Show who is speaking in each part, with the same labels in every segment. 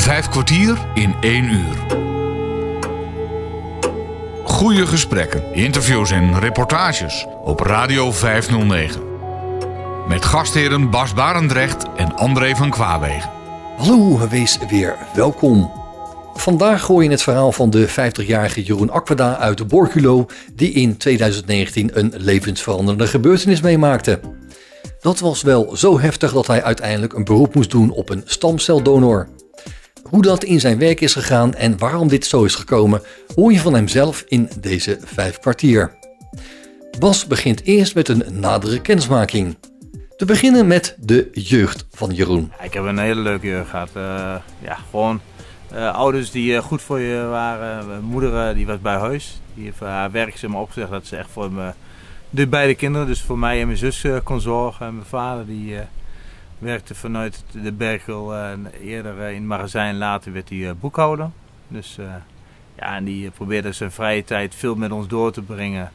Speaker 1: Vijf kwartier in één uur. Goede gesprekken, interviews en reportages op Radio 509. Met gastheren Bas Barendrecht en André van Kwaabegen.
Speaker 2: Hallo, wees weer welkom. Vandaag gooi je het verhaal van de 50-jarige Jeroen Aquada uit Borculo, die in 2019 een levensveranderende gebeurtenis meemaakte. Dat was wel zo heftig dat hij uiteindelijk een beroep moest doen op een stamceldonor. Hoe dat in zijn werk is gegaan en waarom dit zo is gekomen, hoor je van hemzelf in deze vijf kwartier. Bas begint eerst met een nadere kennismaking. Te beginnen met de jeugd van Jeroen.
Speaker 3: Ik heb een hele leuke jeugd gehad. Uh, ja, gewoon uh, ouders die uh, goed voor je waren. Mijn moeder die was bij huis. Die heeft haar werk zeg maar, opgezegd dat ze echt voor me, de beide kinderen, dus voor mij en mijn zus, kon zorgen. En mijn vader die werkte vanuit de Bergel eerder in het magazijn. Later werd hij boekhouder. Dus ja, en die probeerde zijn vrije tijd veel met ons door te brengen.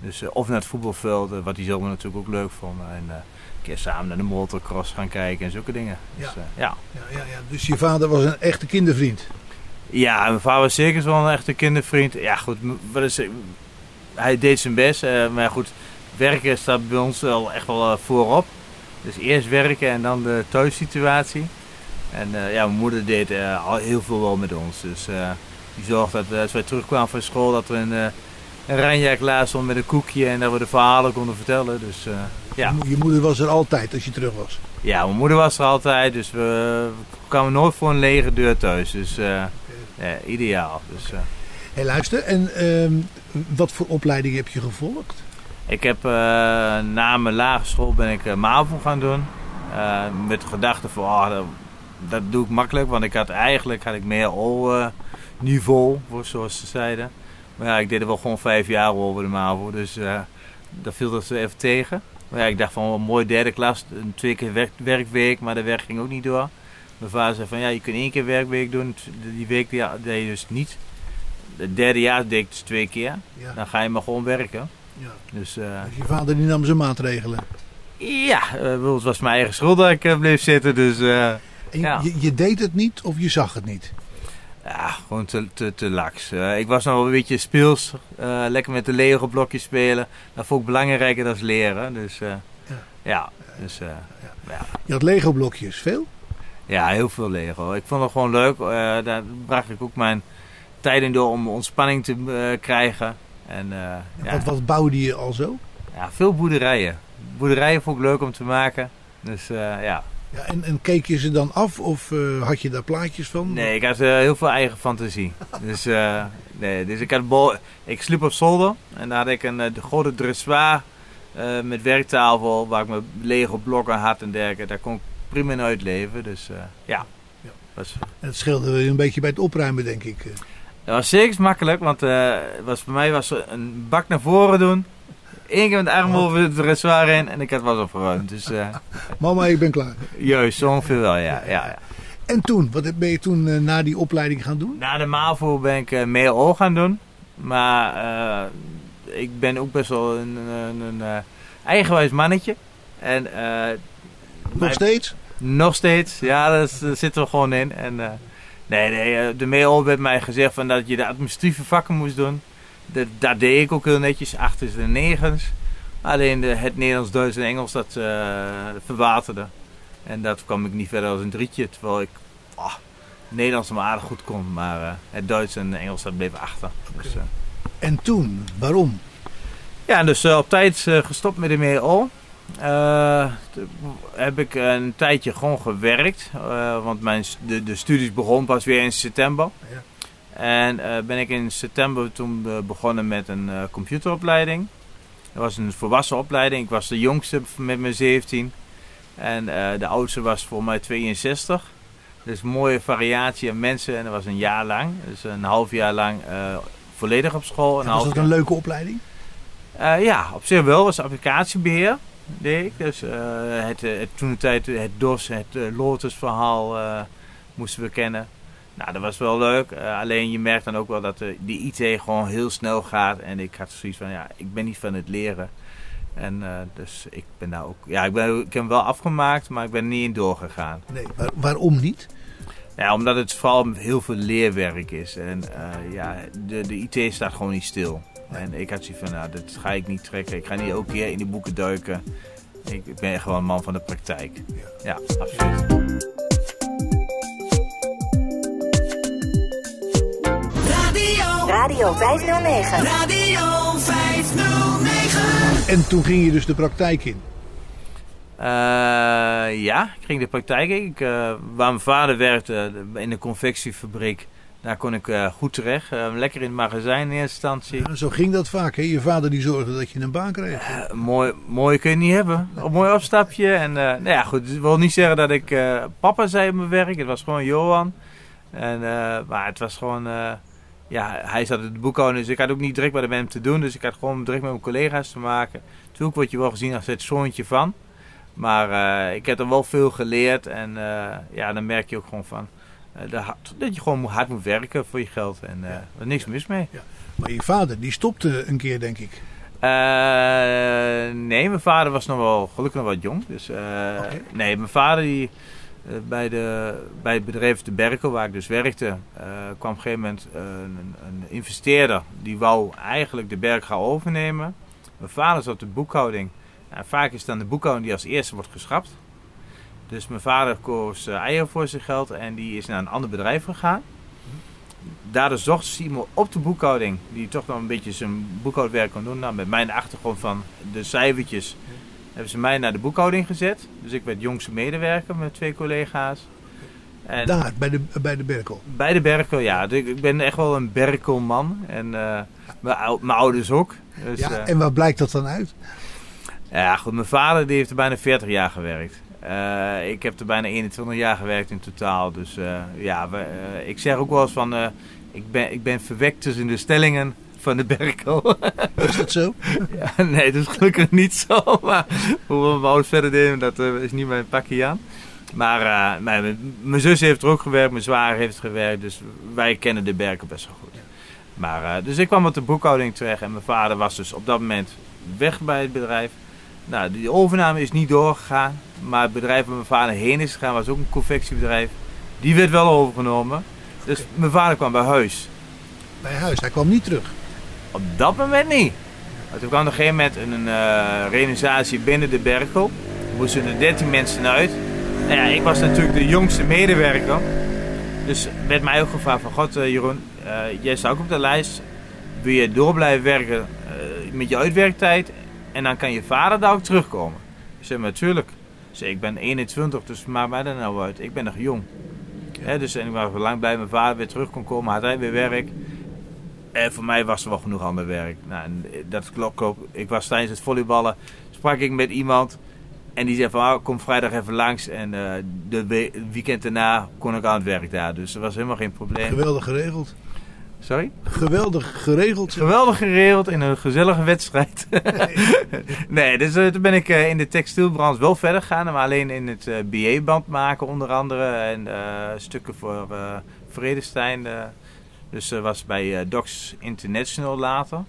Speaker 3: Dus of naar het voetbalveld, wat hij zelf natuurlijk ook leuk vond. En, keer samen naar de motocross gaan kijken en zulke dingen.
Speaker 4: Ja.
Speaker 3: Dus, uh, ja.
Speaker 4: Ja, ja, ja. dus je vader was een echte kindervriend?
Speaker 3: Ja, mijn vader was zeker wel een echte kindervriend. Ja, goed, wat is, hij deed zijn best. Uh, maar goed, werken staat bij ons wel echt wel uh, voorop. Dus eerst werken en dan de thuissituatie. En ja, mijn moeder deed al heel veel wel met ons. Dus die zorgde dat als wij terugkwamen van school, dat we een, een ranjaar klaar stond met een koekje en dat we de verhalen konden vertellen. Dus ja.
Speaker 4: Je moeder was er altijd als je terug was?
Speaker 3: Ja, mijn moeder was er altijd. Dus we, kwamen nooit voor een lege deur thuis. Dus ja, ideaal. Dus, uh.
Speaker 4: hey, luister, en uh, wat voor opleiding heb je gevolgd?
Speaker 3: Ik heb uh, na mijn lagere school ben ik MAVO gaan doen. met de gedachte van, oh, dat, dat, doe ik makkelijk. Want ik had eigenlijk had ik meer O-niveau, zoals ze zeiden. Maar ja, ik deed er wel gewoon vijf jaar over de MAVO. Dus dat viel dat even tegen. Maar ja, ik dacht van een mooi derde klas, een twee keer werk, werkweek, maar de werk ging ook niet door. Mijn vader zei van ja, je kunt één keer werkweek doen, die week deed je dus niet. Het derde jaar deed ik dus twee keer. Ja. Dan ga je maar gewoon werken.
Speaker 4: Ja.
Speaker 3: Dus, uh,
Speaker 4: dus je vader die nam zijn maatregelen?
Speaker 3: Ja, uh, het was mijn eigen schuld dat ik uh, bleef zitten. Dus,
Speaker 4: je, ja. je, je, deed het niet of je zag het niet?
Speaker 3: Ja, gewoon te, te, te laks. Ik was nog een beetje speels. Lekker met de Lego blokjes spelen. Dat vond ik belangrijker dan leren. Dus ja. ja. Dus, ja. ja.
Speaker 4: Je had Lego blokjes, veel?
Speaker 3: Ja, heel veel Lego. Ik vond het gewoon leuk. daar bracht ik ook mijn tijd in door om ontspanning te krijgen. En,
Speaker 4: ja. wat, wat bouwde je al zo?
Speaker 3: Ja, veel boerderijen. Boerderijen vond ik leuk om te maken. Dus ja,
Speaker 4: ja, en, en keek je ze dan af of uh, had je daar plaatjes van?
Speaker 3: Nee, ik had uh, heel veel eigen fantasie. dus, uh, nee, dus ik, had ik sliep op zolder en daar had ik een de grote dressoir met werktafel waar ik mijn Lego blokken had en dergelijke. Daar kon ik prima in uitleven. Dus ja.
Speaker 4: ja. Was, het scheelde een beetje bij het opruimen, denk ik.
Speaker 3: Dat was zeker makkelijk, want was, voor mij was een bak naar voren doen. Eén keer met de arm over het dressoir heen en ik had was opgeruimd. Dus, uh,
Speaker 4: Mama, ik ben klaar.
Speaker 3: Juist, zo ongeveer wel, ja. ja, ja.
Speaker 4: En toen, wat ben je toen uh, na die opleiding gaan doen?
Speaker 3: Na de MAVO ben ik meer O gaan doen. Maar ik ben ook best wel een, een, een eigenwijs mannetje. En,
Speaker 4: nog steeds?
Speaker 3: Nog steeds, ja, daar zitten we gewoon in. En, nee, nee, de MEO werd mij gezegd van dat je de administratieve vakken moest doen. Dat, dat deed ik ook heel netjes, achters en negens. Alleen de, het Nederlands, Duits en Engels, dat uh, verwaterde. En dat kwam ik niet verder als een drietje. Terwijl ik oh, Nederlands maar aardig goed kon. Maar uh, het Duits en Engels, dat bleef achter. Okay. Dus, uh,
Speaker 4: en toen, waarom?
Speaker 3: Ja, dus op tijd gestopt met de MEO. Heb ik een tijdje gewoon gewerkt. want mijn, de, de studies begon pas weer in september. Ja. En uh, ben ik in september toen uh, begonnen met een uh, computeropleiding. Dat was een volwassen opleiding. Ik was de jongste met mijn 17. En de oudste was voor mij 62. Dus een mooie variatie aan mensen. En dat was een jaar lang. Dus een half jaar lang volledig op school.
Speaker 4: En was dat een leuke opleiding?
Speaker 3: ja, op zich wel. Het was applicatiebeheer. Deed ik. Dus het, het, toen de tijd het DOS, het Lotus-verhaal moesten we kennen. Nou, dat was wel leuk. Uh, alleen je merkt dan ook wel dat de, IT gewoon heel snel gaat. En ik had zoiets van, ja, ik ben niet van het leren. En uh, dus ik ben daar ook... Ja, ik, ben, ik heb hem wel afgemaakt, maar ik ben er niet in doorgegaan.
Speaker 4: Nee, waar, waarom niet?
Speaker 3: Ja, omdat het vooral heel veel leerwerk is. En ja, de, de IT staat gewoon niet stil. En ik had zoiets van, nou, dat ga ik niet trekken. Ik ga niet elke keer in die boeken duiken. Ik ben echt gewoon een man van de praktijk. Ja, absoluut.
Speaker 5: Radio, Radio 509.
Speaker 4: Radio 509. En toen ging je dus de praktijk in?
Speaker 3: Uh, ja, ik ging de praktijk in. Ik, uh, waar mijn vader werkte in de confectiefabriek daar kon ik uh, goed terecht. Uh, lekker in het magazijn in eerste instantie.
Speaker 4: Ja, zo ging dat vaak. Hè? Je vader die zorgde dat je een baan kreeg.
Speaker 3: Uh, mooi, mooi kun je niet hebben. Een mooi opstapje. En nou ja, goed. Ik wil niet zeggen dat ik papa zei op mijn werk. Het was gewoon Johan. En, maar het was gewoon... ja, hij zat in de boekhouding. Dus ik had ook niet direct bij hem te doen. Dus ik had gewoon direct met mijn collega's te maken. Natuurlijk word je wel gezien als het zoontje van. Maar ik heb er wel veel geleerd. En ja, dan merk je ook gewoon van dat je gewoon hard moet werken voor je geld. En uh, er is niks mis mee. Ja.
Speaker 4: Maar je vader, die stopte een keer, denk ik.
Speaker 3: Uh, nee, mijn vader was nog wel gelukkig nog wat jong. Dus, okay. Nee, mijn vader die, bij, de, bij het bedrijf De Berkel, waar ik dus werkte, kwam op een gegeven moment een, een, investeerder. Die wou eigenlijk de berg gaan overnemen. Mijn vader zat op de boekhouding. Nou, vaak is het dan de boekhouding die als eerste wordt geschrapt. Dus mijn vader koos uh, eieren voor zijn geld en die is naar een ander bedrijf gegaan. Daardoor zocht iemand op de boekhouding die toch nog een beetje zijn boekhoudwerk kon doen. Nou, met mijn achtergrond van de cijfertjes hebben ze mij naar de boekhouding gezet. Dus ik werd jongste medewerker met twee collega's.
Speaker 4: En Daar, bij de, bij de Berkel?
Speaker 3: Bij de Berkel, ja. Dus ik ben echt wel een Berkelman. En uh, mijn ouders ook. Dus,
Speaker 4: ja, en wat blijkt dat dan uit?
Speaker 3: Ja, goed. Mijn vader die heeft er bijna 40 jaar gewerkt. Uh, ik heb er bijna 21 jaar gewerkt in totaal. Dus uh, ja, we, uh, ik zeg ook wel eens van... ik, ben, ik ben verwekt tussen de stellingen van de Berkel.
Speaker 4: Is dat zo?
Speaker 3: ja, nee, dat is gelukkig niet zo. Maar hoe we mijn verder deden, dat is niet mijn pakje aan. Maar mijn, mijn, zus heeft er ook gewerkt, mijn zwaar heeft gewerkt. Dus wij kennen de Berkel best wel goed. Maar, dus ik kwam op de boekhouding terecht en mijn vader was dus op dat moment weg bij het bedrijf. Nou, die overname is niet doorgegaan. Maar het bedrijf waar mijn vader heen is gegaan was ook een confectiebedrijf. Die werd wel overgenomen. Dus mijn vader kwam bij huis.
Speaker 4: Bij huis? Hij kwam niet terug?
Speaker 3: Op dat moment niet. Maar toen kwam er op een gegeven moment een uh, realisatie binnen de Berkel. Er moesten er 13 mensen uit. Nou ja, ik was natuurlijk de jongste medewerker. Dus werd mij ook gevraagd van... God, uh, Jeroen, uh, jij staat ook op de lijst. Wil je door blijven werken met je uitwerktijd? En dan kan je vader daar ook terugkomen. Ik zei, natuurlijk. Dus ik ben 21, dus maakt mij dat nou uit. Ik ben nog jong. dus en ik was lang bij mijn vader weer terug kon komen, had hij weer werk. En voor mij was er wel genoeg ander werk. Nou, dat klopt ook. Ik was tijdens het volleyballen, sprak ik met iemand. En die zei van, oh, kom vrijdag even langs. En uh, de weekend daarna kon ik aan het werk daar. Dus dat was helemaal geen probleem.
Speaker 4: Geweldig geregeld.
Speaker 3: Sorry?
Speaker 4: Geweldig geregeld.
Speaker 3: Geweldig geregeld in een gezellige wedstrijd. nee, dus uh, toen ben ik uh, in de textielbranche wel verder gegaan. Maar alleen in het uh, BA-band maken onder andere. En stukken voor Vredestein. dus dat was bij Docs International later.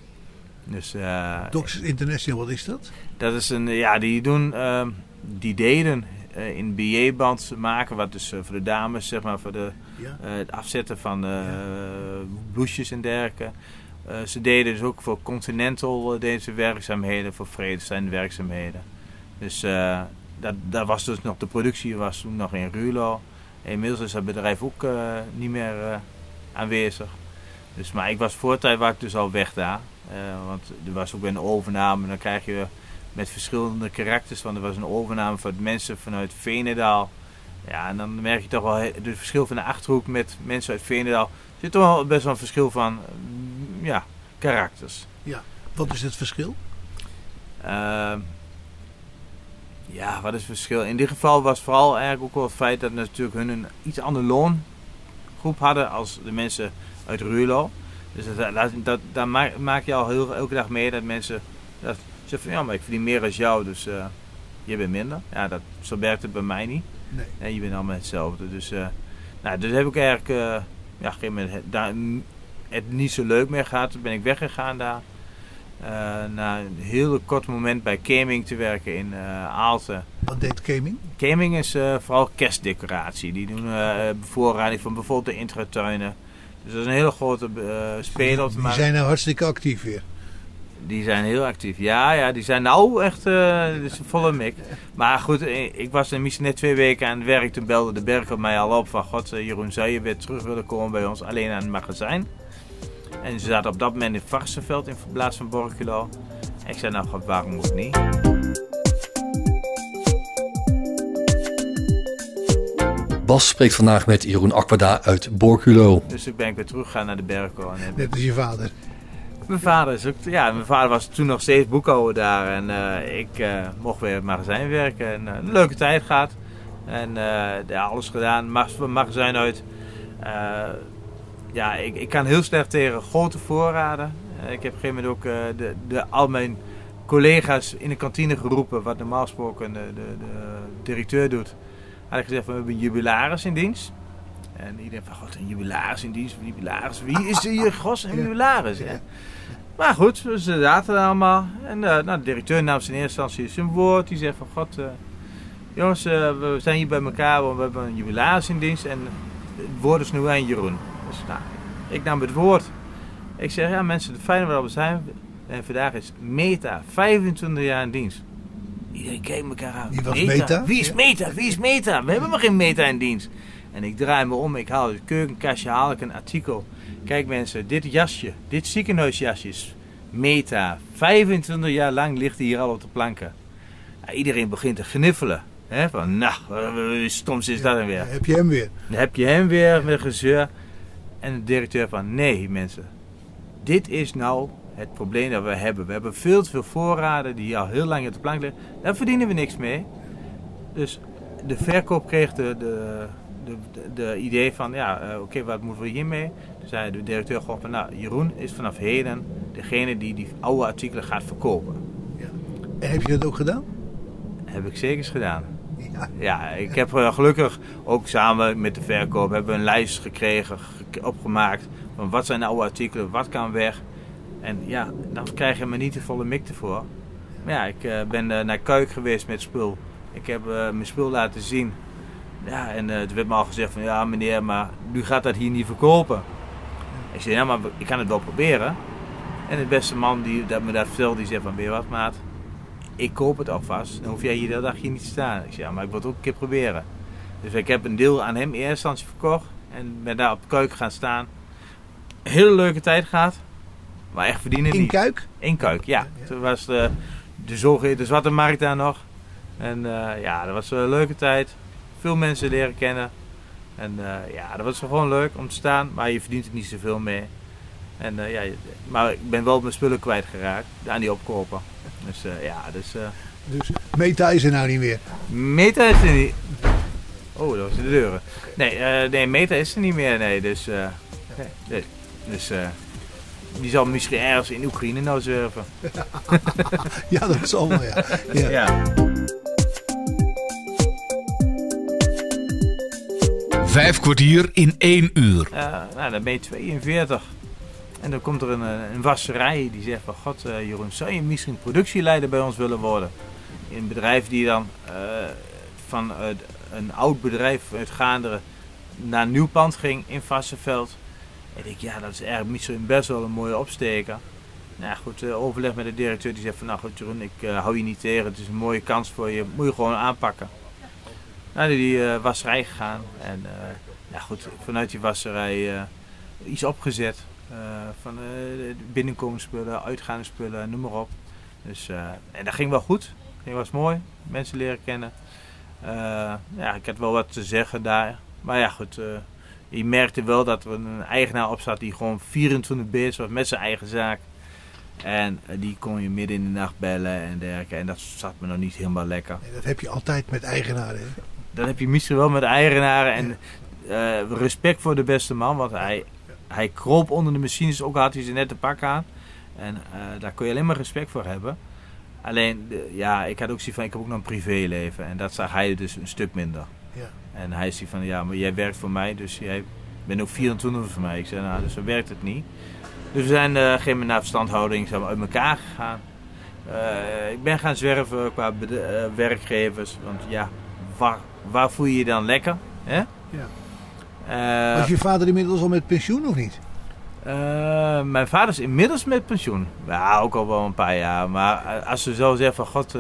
Speaker 4: Dus, Docs International, wat is dat?
Speaker 3: Dat is een, ja, die doen, die deden in BA-band maken. Wat dus voor de dames, zeg maar, voor de, uh, het afzetten van ja. blouses en dergelijke. ze deden dus ook voor Continental deze werkzaamheden, voor Vredestein werkzaamheden. Dus dat, dat was dus nog, de productie was toen nog in Rulo. Inmiddels is dat bedrijf ook niet meer aanwezig. Dus, maar ik was voortijd dus al weg daar. want er was ook een overname. Dan krijg je met verschillende karakters. Want er was een overname van mensen vanuit Venendaal. Ja, en dan merk je toch wel het verschil van de achterhoek met mensen uit Venendaal. Er zit toch wel best wel een verschil van mm, ja, karakters.
Speaker 4: Ja, wat is het verschil?
Speaker 3: Uh, ja, wat is het verschil? In dit geval was vooral eigenlijk ook wel het feit dat natuurlijk hun een iets andere loongroep hadden als de mensen uit Ruurlo. Dus dat, dat, dat, daar maak, je al heel, elke dag mee dat mensen dat Zeg van ja, maar ik verdien meer als jou, dus uh, je bent minder. Ja, dat, zo werkt het bij mij niet. Nee. nee je bent allemaal hetzelfde. Dus, uh, nou, dus heb ik eigenlijk uh, ja, op een gegeven moment het, daar, het niet zo leuk meer gehad. Toen ben ik weggegaan daar. na een heel kort moment bij Keming te werken in Aalten.
Speaker 4: Wat deed Keming?
Speaker 3: Keming is vooral kerstdecoratie. Die doen bevoorrading van bijvoorbeeld de intratuinen. Dus dat is een hele grote speler.
Speaker 4: Die zijn nou hartstikke actief weer.
Speaker 3: Die zijn heel actief. Ja, ja die zijn nou echt uh, dus volle mik. Maar goed, ik was misschien net twee weken aan het werk. Toen belde de berg op mij al op van... God, Jeroen, zou je weer terug willen komen bij ons? Alleen aan het magazijn. En ze zaten op dat moment in Varsenveld in plaats van Borculo. Ik zei, nou God, waarom ook niet?
Speaker 2: Bas spreekt vandaag met Jeroen Aquada uit Borculo.
Speaker 3: Dus ik ben weer teruggegaan naar de Berkel. En
Speaker 4: Net als je vader.
Speaker 3: Mijn vader, is ook, ja, mijn vader was toen nog steeds boekhouder daar. En uh, ik uh, mocht weer in het magazijn werken. En uh, een leuke tijd gehad. En ja, alles gedaan. magazijn uit. ja, ik, ik kan heel slecht tegen grote voorraden. ik heb op een gegeven moment ook de, de, al mijn collega's in de kantine geroepen. Wat normaal gesproken de, de, de directeur doet. Had ik gezegd, we hebben een jubilaris in dienst. En iedereen van, god, een jubilaris in dienst, jubilaris. Wie is hier, gos, een jubilaris? Ja. Maar goed, ze zaten er allemaal. En uh, nou, de directeur nam in eerste instantie zijn woord. Die zegt van, god, uh, jongens, uh, we zijn hier bij elkaar. We hebben een jubilaris in dienst. En het woord is nu aan Jeroen. Dus nou, ik nam het woord. Ik zeg, ja mensen, het fijne waar we zijn. En vandaag is Meta, 25 jaar in dienst. Iedereen kijkt elkaar aan.
Speaker 4: Wie was Meta?
Speaker 3: Wie is Meta? Wie is Meta? We hebben maar geen Meta in dienst. En ik draai me om, ik haal het keukenkastje, haal ik een artikel. Kijk mensen, dit jasje, dit ziekenhuisjasje is Meta. 25 jaar lang ligt hij hier al op de planken. iedereen begint te gniffelen. Hè? Van, nou, soms is dat dan weer.
Speaker 4: Heb je hem weer?
Speaker 3: Dan heb je hem weer met gezeur. En de directeur van, nee mensen. Dit is nou het probleem dat we hebben. We hebben veel te veel voorraden die al heel lang op de plank liggen. Daar verdienen we niks mee. Dus de verkoop kreeg de, de, de, de, idee van, ja, uh, oké, wat moeten we hiermee? Toen zei de directeur gewoon van, nou, Jeroen is vanaf heden degene die die oude artikelen gaat verkopen.
Speaker 4: Ja. En heb je dat ook gedaan?
Speaker 3: Heb ik zeker gedaan. Ja, ja ik heb uh, gelukkig ook samen met de verkoop hebben we een lijst gekregen, opgemaakt van wat zijn de oude artikelen, wat kan weg. En ja, dan krijg je me niet de volle mik ervoor. Maar ja, ik uh, ben naar Kuik geweest met spul. Ik heb mijn spul laten zien. Ja, en uh, toen werd me al gezegd van ja meneer, maar nu gaat dat hier niet verkopen. Ik zei ja, maar ik kan het wel proberen. En de beste man die dat me dat vertelde, die zei van weer wat maat, ik koop het alvast. Dan hoef jij hier dat dagje niet te staan. Ik zei ja, maar ik wil het ook een keer proberen. Dus ik heb een deel aan hem in eerste instantie verkocht. En ben daar op keuken gaan staan. Hele leuke tijd gehad. Maar echt verdienen
Speaker 4: In Kuik?
Speaker 3: In Kuik, ja. ja, Toen was de, de zogeheten Zwarte Markt daar nog. En uh, ja, dat was een leuke tijd veel mensen leren kennen. En uh, ja, dat was gewoon leuk om te staan, maar je verdient er niet zoveel mee. En, uh, ja, maar ik ben wel mijn spullen kwijtgeraakt aan die opkopen. Dus uh, ja, dus...
Speaker 4: dus Meta is er nou niet meer?
Speaker 3: Meta is er niet. Oh, dat was de deuren. Nee, nee Meta is er niet meer, nee. Dus, nee, dus die zal misschien ergens in Oekraïne nou zwerven.
Speaker 4: ja, dat zal wel, ja. ja. ja.
Speaker 1: Vijf kwartier in één uur.
Speaker 3: Uh, nou, dan ben je 42. En dan komt er een, eh, een wasserij die zegt van... God, uh, Jeroen, zou je misschien productieleider bij ons willen worden? In een bedrijf die dan uh, van een oud bedrijf uit Gaanderen... naar een nieuw pand ging in Vassenveld. En ik denk, ja, dat is eigenlijk misschien best wel een mooie opsteker. Nou goed, overleg met de directeur. Die zegt van, nou goed Jeroen, ik hou je niet tegen. Het is een mooie kans voor je. Moet je gewoon aanpakken naar die uh, wasserij gegaan. En uh, ja, goed, vanuit die wasserij uh, iets opgezet. van binnenkomende spullen, uitgaande spullen, noem maar op. Dus, en dat ging wel goed. Dat was mooi. Mensen leren kennen. ja, ik had wel wat te zeggen daar. Maar ja, goed. je merkte wel dat er een eigenaar op zat die gewoon 24 bezig was met zijn eigen zaak. En die kon je midden in de nacht bellen en dergelijke. En dat zat me nog niet helemaal lekker.
Speaker 4: Nee, dat heb je altijd met eigenaren. Hè?
Speaker 3: Dan heb je misschien wel met eigenaren en uh, respect voor de beste man. Want hij, hij kroop onder de machines, ook had hij ze net te pak aan. En uh, daar kon je alleen maar respect voor hebben. Alleen, ja, ik had ook zoiets van, ik heb ook nog een privéleven. En dat zag hij dus een stuk minder. Ja. En hij zei van, ja, maar jij werkt voor mij, dus jij ben ook 24 voor mij. Ik zei, nou, dus zo werkt het niet. Dus we zijn uh, geen moment na verstandhouding zijn we uit elkaar gegaan. Uh, ik ben gaan zwerven qua werkgevers. Want ja, waar, waar voel je je dan lekker? Hè?
Speaker 4: Ja. Was je vader inmiddels al met pensioen of niet?
Speaker 3: mijn vader is inmiddels met pensioen. Ja, ook al wel een paar jaar. Maar als ze zo zeggen van god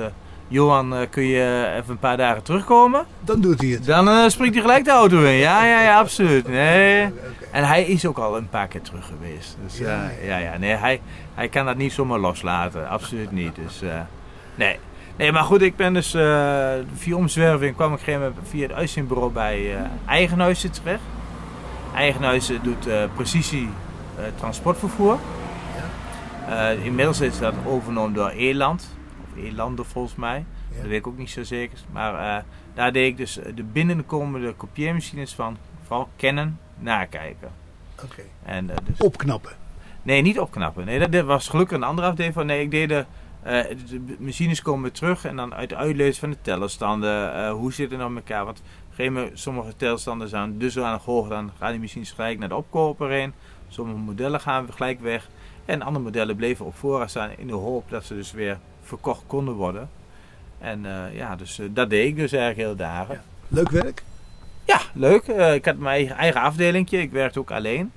Speaker 3: Johan, eh, kun je even een paar dagen terugkomen?
Speaker 4: Dan doet hij het.
Speaker 3: Dan springt hij gelijk de auto in. Ja, ja, ja, absoluut. Nee. En hij is ook al een paar keer terug geweest. Dus, ja, ja, ja. Nee, hij, hij kan dat niet zomaar loslaten. Absoluut niet. Dus, nee. Nee, maar goed, ik ben dus via omzwerving kwam ik gegeven via het uitzendbureau bij uh, Eigenhuizen terecht. Eigenhuizen doet precisie transportvervoer. Ja. inmiddels is dat overgenomen door Eland. Elanden volgens mij. Dat weet ik ook niet zo zeker. Maar daar deed ik dus de binnenkomende kopieermachines van vooral kennen, nakijken.
Speaker 4: Oké.
Speaker 3: Okay. Uh, dus...
Speaker 4: Opknappen?
Speaker 3: Nee, niet opknappen. Nee, dat, was gelukkig een andere afdeling van. Nee, ik deed de, uh, de machines komen terug en dan uit de uitlezen van de tellerstanden. hoe zit het nou met elkaar? Want op sommige tellerstanden zijn dusdanig hoog, dan gaan die machines gelijk naar de opkoper heen. Sommige modellen gaan we gelijk weg. En andere modellen bleven op voorraad staan in de hoop dat ze dus weer verkocht konden worden. En uh, ja, dus dat deed ik dus eigenlijk heel dagen. Ja.
Speaker 4: Leuk werk?
Speaker 3: Ja, leuk. Ik had mijn eigen, eigen afdelingje. Ik werkte ook alleen.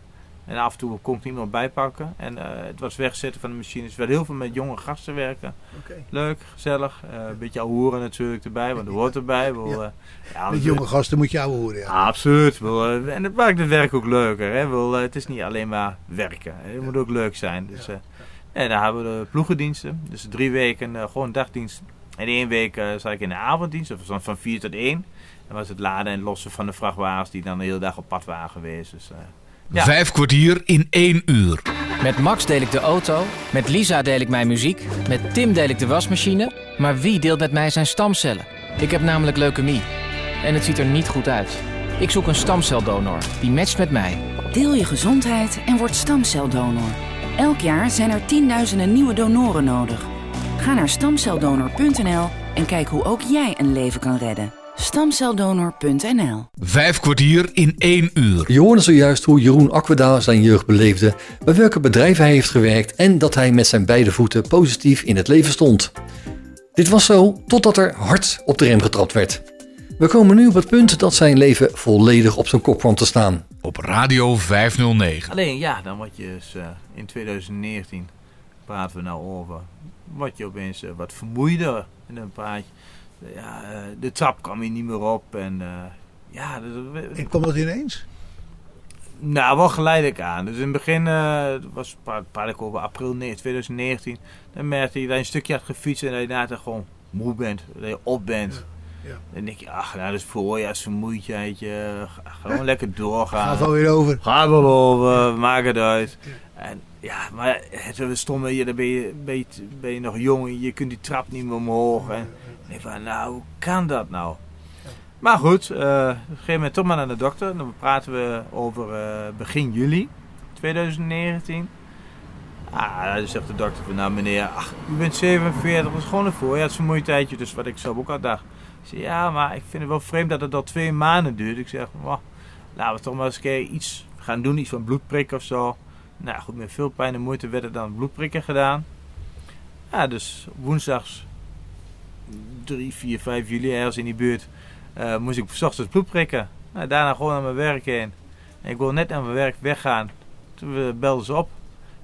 Speaker 3: En af en toe kon ik iemand bijpakken. En het was wegzetten van de machines. wel heel veel met jonge gasten werken.
Speaker 4: Okay.
Speaker 3: Leuk, gezellig. een beetje horen natuurlijk erbij, want er hoort erbij.
Speaker 4: ja. ja, met jonge gasten moet je horen. Ja.
Speaker 3: absoluut. en het maakt het werk ook leuker. Hè. het is niet alleen maar werken. Het moet ook leuk zijn. Dus, en dan hebben we de ploegendiensten. Dus drie weken gewoon dagdienst. En één week zat ik in de avonddienst, of van, van vier tot één. Dan was het laden en lossen van de vrachtwagens die dan de hele dag op pad waren geweest. Dus,
Speaker 1: ja. Vijf kwartier in één uur.
Speaker 6: Met Max deel ik de auto, met Lisa deel ik mijn muziek, met Tim deel ik de wasmachine. Maar wie deelt met mij zijn stamcellen? Ik heb namelijk leukemie. En het ziet er niet goed uit. Ik zoek een stamceldonor die matcht met mij.
Speaker 7: Deel je gezondheid en word stamceldonor. Elk jaar zijn er tienduizenden nieuwe donoren nodig. Ga naar stamceldonor.nl en kijk hoe ook jij een leven kan redden. Stamceldonor.nl
Speaker 1: Vijf kwartier in één uur.
Speaker 2: Je hoorde zojuist hoe Jeroen Aqueda zijn jeugd beleefde, bij welke bedrijven hij heeft gewerkt en dat hij met zijn beide voeten positief in het leven stond. Dit was zo totdat er hard op de rem getrapt werd. We komen nu op het punt dat zijn leven volledig op zijn kop kwam te staan.
Speaker 1: Op Radio 509.
Speaker 3: Alleen ja, dan word je dus, uh, in 2019, praten we nou over, word je opeens uh, wat vermoeider. En dan praat je, ja, uh, de trap kwam je niet meer op. En ja... Dat,
Speaker 4: en kwam dat ineens?
Speaker 3: Nou, wel geleidelijk aan. Dus in het begin, uh, was praat ik over april 2019, dan merkte je dat je een stukje had gefietst en dat je daarna gewoon moe bent, dat je op bent. Ja. Ja. Dan denk je, ach, nou, dat is voorjaarsvermoeidheid. Gewoon lekker doorgaan.
Speaker 4: Gaat wel weer over.
Speaker 3: Gaat wel over, maak het uit. En ja, maar het is stom, je, dan ben je, ben, je, ben je nog jong je kunt die trap niet meer omhoog. En ik van, nou, hoe kan dat nou? Maar goed, uh, op een toch maar naar de dokter. Dan praten we over uh, begin juli 2019. Ah, dan zegt de dokter van, nou meneer, ach, u bent 47, dat is gewoon een voorjaarsvermoeidheidje. Dus wat ik zelf ook al dacht. Ik ja, maar ik vind het wel vreemd dat het al twee maanden duurt. Ik zeg, oh, laten we toch maar eens een keer iets gaan doen, iets van bloedprik of zo. Nou goed, met veel pijn en moeite werden dan bloedprikken gedaan. Ja, dus woensdags 3, 4, 5 juli ergens in die buurt uh, moest ik s ochtends bloedprikken. Nou, daarna gewoon naar mijn werk heen. En ik wil net naar mijn werk weggaan. Toen belden ze op.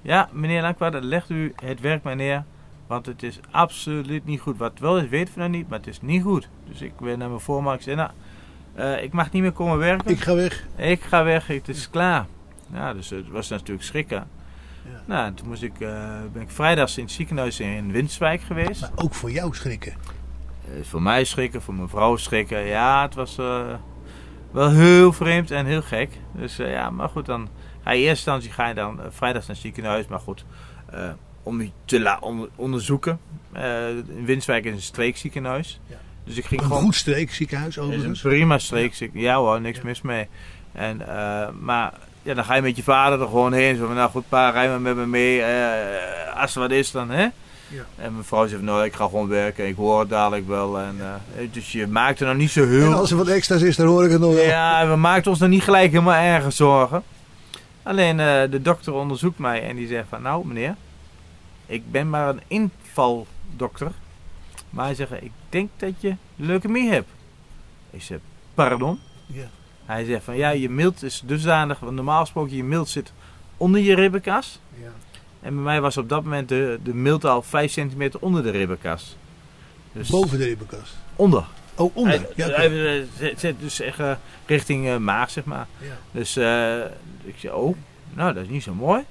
Speaker 3: Ja, meneer Lankwaard, legt u het werk maar neer. Want het is absoluut niet goed. Wat wel is, weten we nog niet, maar het is niet goed. Dus ik ben naar mijn voorman. Ik zei, nou, uh, ik mag niet meer komen werken.
Speaker 4: Ik ga weg.
Speaker 3: Ik ga weg, het is klaar. Ja, dus het was natuurlijk schrikken. Ja. Nou, toen moest ik, uh, ben ik vrijdags in het ziekenhuis in Winswijk geweest.
Speaker 4: Maar ook voor jou schrikken?
Speaker 3: Uh, voor mij schrikken, voor mijn vrouw schrikken. Ja, het was wel heel vreemd en heel gek. Dus ja, maar goed, dan ga je in eerste instantie ga je dan vrijdags naar het ziekenhuis. Maar goed, om je te laten onderzoeken. In Winswijk is een streekziekenhuis. Ja. Dus ik ging
Speaker 4: een
Speaker 3: gewoon,
Speaker 4: goed streekziekenhuis overigens?
Speaker 3: Een prima streekziekenhuis. Ja hoor, niks mis mee. En, uh, maar ja, dan ga je met je vader er gewoon heen. Zo van, nou goed pa, rij maar met me mee. Uh, als er wat is dan, hè.
Speaker 4: Ja.
Speaker 3: En mijn vrouw van, nou, ik ga gewoon werken. Ik hoor het dadelijk wel. En, eh, dus je maakt er nog niet zo heel...
Speaker 4: En als er wat extra's is, dan hoor ik het nog wel.
Speaker 3: Ja, we maakten ons nog niet gelijk helemaal erg zorgen. Alleen eh, de dokter onderzoekt mij en die zegt van, nou meneer, ik ben maar een invaldokter. Maar hij zegt, ik denk dat je leukemie hebt. Ik zeg, pardon?
Speaker 4: Ja.
Speaker 3: Hij zegt van, ja, je mild is dusdanig, want normaal gesproken je mild zit onder je ribbenkas.
Speaker 4: Ja.
Speaker 3: En bij mij was op dat moment de, de mild al 5 centimeter onder de ribbenkas. Dus
Speaker 4: Boven de ribbenkast.
Speaker 3: onder.
Speaker 4: Oh, onder.
Speaker 3: Hij,
Speaker 4: Ja,
Speaker 3: hij, eh, zit- dus echt eh, richting eh, maag, zeg maar.
Speaker 4: Ja.
Speaker 3: Dus ik zeg, oh, nou dat is niet zo mooi.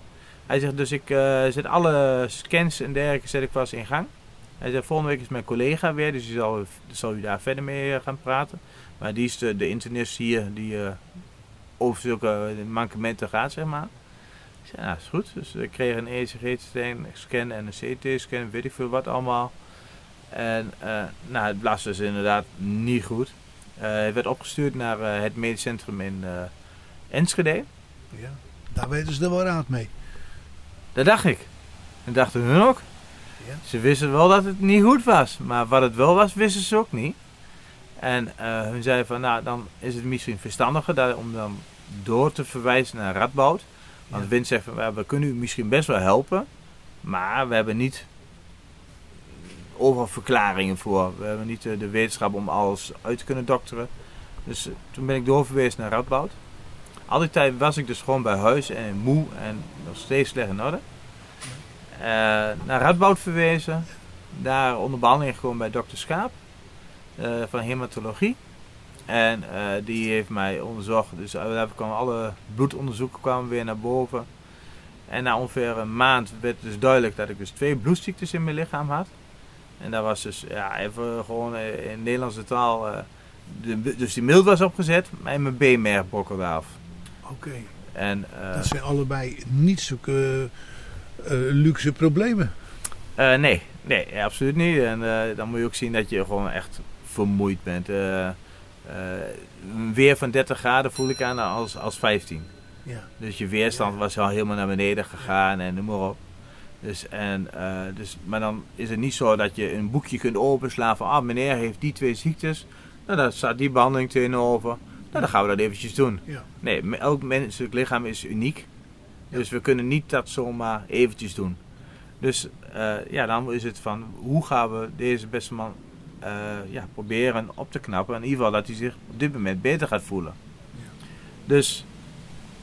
Speaker 3: Hij zegt, dus ik zet alle scans en dergelijke zet ik vast in gang. Hij zegt, volgende week is mijn collega weer, dus die zal, zal u daar verder mee gaan praten. Maar die is de, de internist hier die eh, over zulke mankementen gaat, zeg maar. Zei, nou is goed. Dus ik kreeg een ECG-scan en een CT-scan, weet ik veel wat allemaal. En eh, nou, het was dus inderdaad niet goed. Eh, hij werd opgestuurd naar eh, het medisch centrum in Enschede.
Speaker 4: Ja. Daar weten ze er wel raad mee.
Speaker 3: Dat dacht ik. En dachten hun ook.
Speaker 4: Ja.
Speaker 3: Ze wisten wel dat het niet goed was. Maar wat het wel was, wisten ze ook niet. En hun zeiden van, nou, dan is het misschien verstandiger om dan door te verwijzen naar Radboud. Want
Speaker 4: Ja.
Speaker 3: Win zegt we kunnen u misschien best wel helpen. Maar we hebben niet overal verklaringen voor. We hebben niet eh, de wetenschap om alles uit te kunnen dokteren. Dus eh, toen ben ik doorverwezen naar Radboud. Al die tijd was ik dus gewoon bij huis en moe en nog steeds slecht in orde. Eh, naar Radboud verwezen. Daar onder behandeling gekomen bij dokter Schaap. van hematologie. En eh, die heeft mij onderzocht. Dus daar kwamen alle bloedonderzoeken kwamen weer naar boven. En na ongeveer een maand werd dus duidelijk dat ik dus twee bloedziektes in mijn lichaam had. En dat was dus ja, even gewoon eh, in Nederlandse taal. eh, de, dus die mild was opgezet en mijn beenmerg brokkelde af.
Speaker 4: Oké.
Speaker 3: En, eh,
Speaker 4: Dat zijn allebei niet zulke eh, luxe problemen.
Speaker 3: Eh, nee, nee, absoluut niet. En eh, dan moet je ook zien dat je gewoon echt vermoeid bent. Eh, een weer van 30 graden voel ik aan als, als 15.
Speaker 4: Ja.
Speaker 3: Dus je weerstand was al helemaal naar beneden gegaan en noem maar op. Dus, en, eh, dus, maar dan is het niet zo dat je een boekje kunt openslaan van... Ah, meneer heeft die twee ziektes. Nou, daar staat die behandeling tegenover. Nou, dan gaan we dat eventjes doen.
Speaker 4: Ja.
Speaker 3: Nee, elk menselijk lichaam is uniek. Dus we kunnen niet dat zomaar eventjes doen. Dus eh, ja, dan is het van hoe gaan we deze beste man eh, ja, proberen op te knappen. In ieder geval dat hij zich op dit moment beter gaat voelen. Dus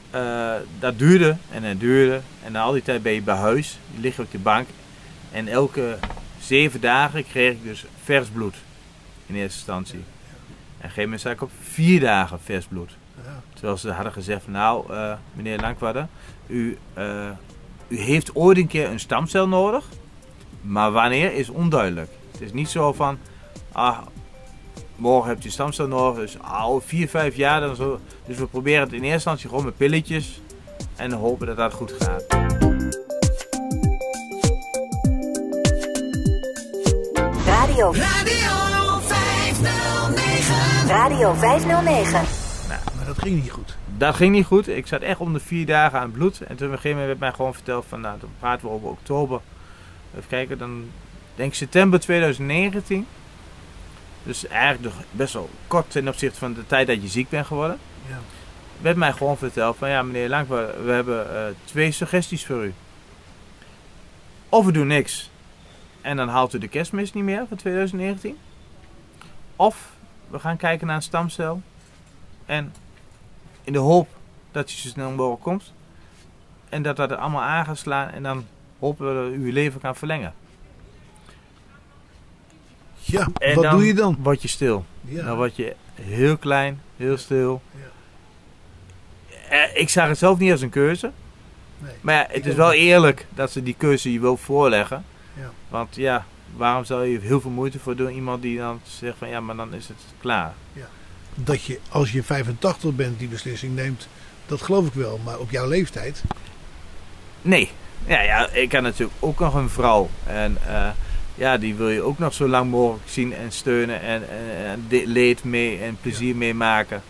Speaker 3: eh, dat duurde en het duurde. En na al die tijd ben je bij huis. Je ligt op de bank. En elke zeven dagen kreeg ik dus vers bloed. In eerste instantie. En op een gegeven moment zat ik op vier dagen vers bloed.
Speaker 4: Ja.
Speaker 3: Terwijl ze hadden gezegd van nou, eh, meneer Lankwadde, u, u heeft ooit een keer een stamcel nodig, maar wanneer is onduidelijk. Het is niet zo van, ah, morgen hebt een stamcel nodig, dus al vier, vijf jaar dan zo. Dus we proberen het in eerste instantie gewoon met pilletjes en hopen dat dat goed gaat.
Speaker 5: Radio.
Speaker 8: Radio 509.
Speaker 5: Radio 509.
Speaker 4: Maar dat ging niet goed.
Speaker 3: Dat ging niet goed. Ik zat echt om de vier dagen aan het bloed. En toen op een gegeven moment werd mij gewoon verteld van, nou, dan praten we over oktober. Even kijken, dan denk ik september 2019. Dus eigenlijk nog best wel kort ten opzichte van de tijd dat je ziek bent geworden.
Speaker 4: Ja.
Speaker 3: Werd mij gewoon verteld van, ja meneer Lang, we, we hebben eh, twee suggesties voor u. Of we doen niks. En dan haalt u de kerstmis niet meer van 2019. Of we gaan kijken naar een stamcel. En in de hoop dat je zo snel mogelijk komt. En dat dat er allemaal aan gaat slaan. En dan hopen we dat u uw leven kan verlengen.
Speaker 4: Ja,
Speaker 3: En
Speaker 4: wat doe je dan?
Speaker 3: word je stil.
Speaker 4: Ja.
Speaker 3: Dan word je heel klein, heel stil.
Speaker 4: Ja.
Speaker 3: Eh, Ik zag het zelf niet als een keuze.
Speaker 4: Nee,
Speaker 3: Maar ja, het is wel eerlijk dat ze die keuze je wil voorleggen.
Speaker 4: Ja.
Speaker 3: Want ja, waarom zou je heel veel moeite voor doen? Iemand die dan zegt van ja, maar dan is het klaar.
Speaker 4: Dat je als je 85 bent die beslissing neemt, dat geloof ik wel. Maar op jouw leeftijd,
Speaker 3: Nee. Ja, ja, ik heb natuurlijk ook nog een vrouw. En eh, ja, die wil je ook nog zo lang mogelijk zien en steunen en, en, leed mee en plezier meemaken.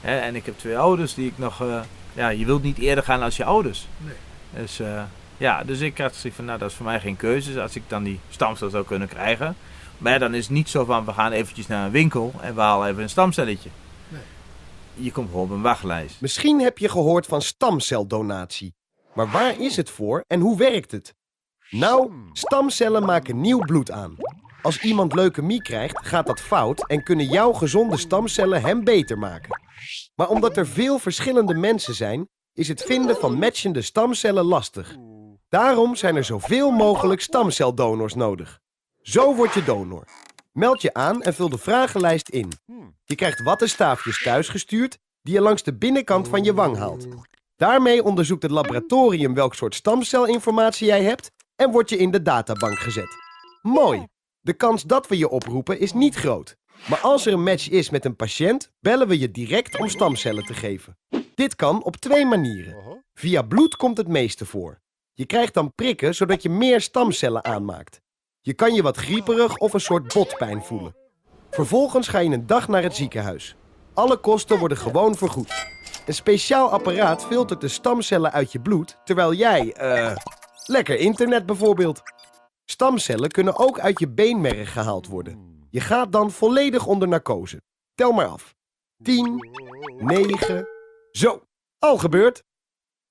Speaker 3: Hè, en ik heb twee ouders die ik nog... eh, ja, je wilt niet eerder gaan als je ouders.
Speaker 4: Nee.
Speaker 3: Dus eh, Ja, dus ik had zoiets van, nou dat is voor mij geen keuze. Als ik dan die stamcel zou kunnen krijgen. Maar ja, dan is het niet zo van, we gaan eventjes naar een winkel en we halen even een stamcelletje.
Speaker 4: Nee.
Speaker 3: Je komt gewoon op een wachtlijst.
Speaker 9: Misschien heb je gehoord van stamceldonatie. Maar waar is het voor en hoe werkt het? Nou, stamcellen maken nieuw bloed aan. Als iemand leukemie krijgt, gaat dat fout en kunnen jouw gezonde stamcellen hem beter maken. Maar omdat er veel verschillende mensen zijn, is het vinden van matchende stamcellen lastig. Daarom zijn er zoveel mogelijk stamceldonors nodig. Zo word je donor. Meld je aan en vul de vragenlijst in. Je krijgt wattenstaafjes thuisgestuurd die je langs de binnenkant van je wang haalt. Daarmee onderzoekt het laboratorium welk soort stamcelinformatie jij hebt en word je in de databank gezet. Mooi! De kans dat we je oproepen is niet groot. Maar als er een match is met een patiënt, bellen we je direct om stamcellen te geven. Dit kan op twee manieren. Via bloed komt het meeste voor. Je krijgt dan prikken zodat je meer stamcellen aanmaakt. Je kan je wat grieperig of een soort botpijn voelen. Vervolgens ga je een dag naar het ziekenhuis. Alle kosten worden gewoon vergoed. Een speciaal apparaat filtert de stamcellen uit je bloed, terwijl jij, eh, lekker internet bijvoorbeeld. Stamcellen kunnen ook uit je beenmerg gehaald worden. Je gaat dan volledig onder narcose. Tel maar af. 10, 9, zo, al gebeurd.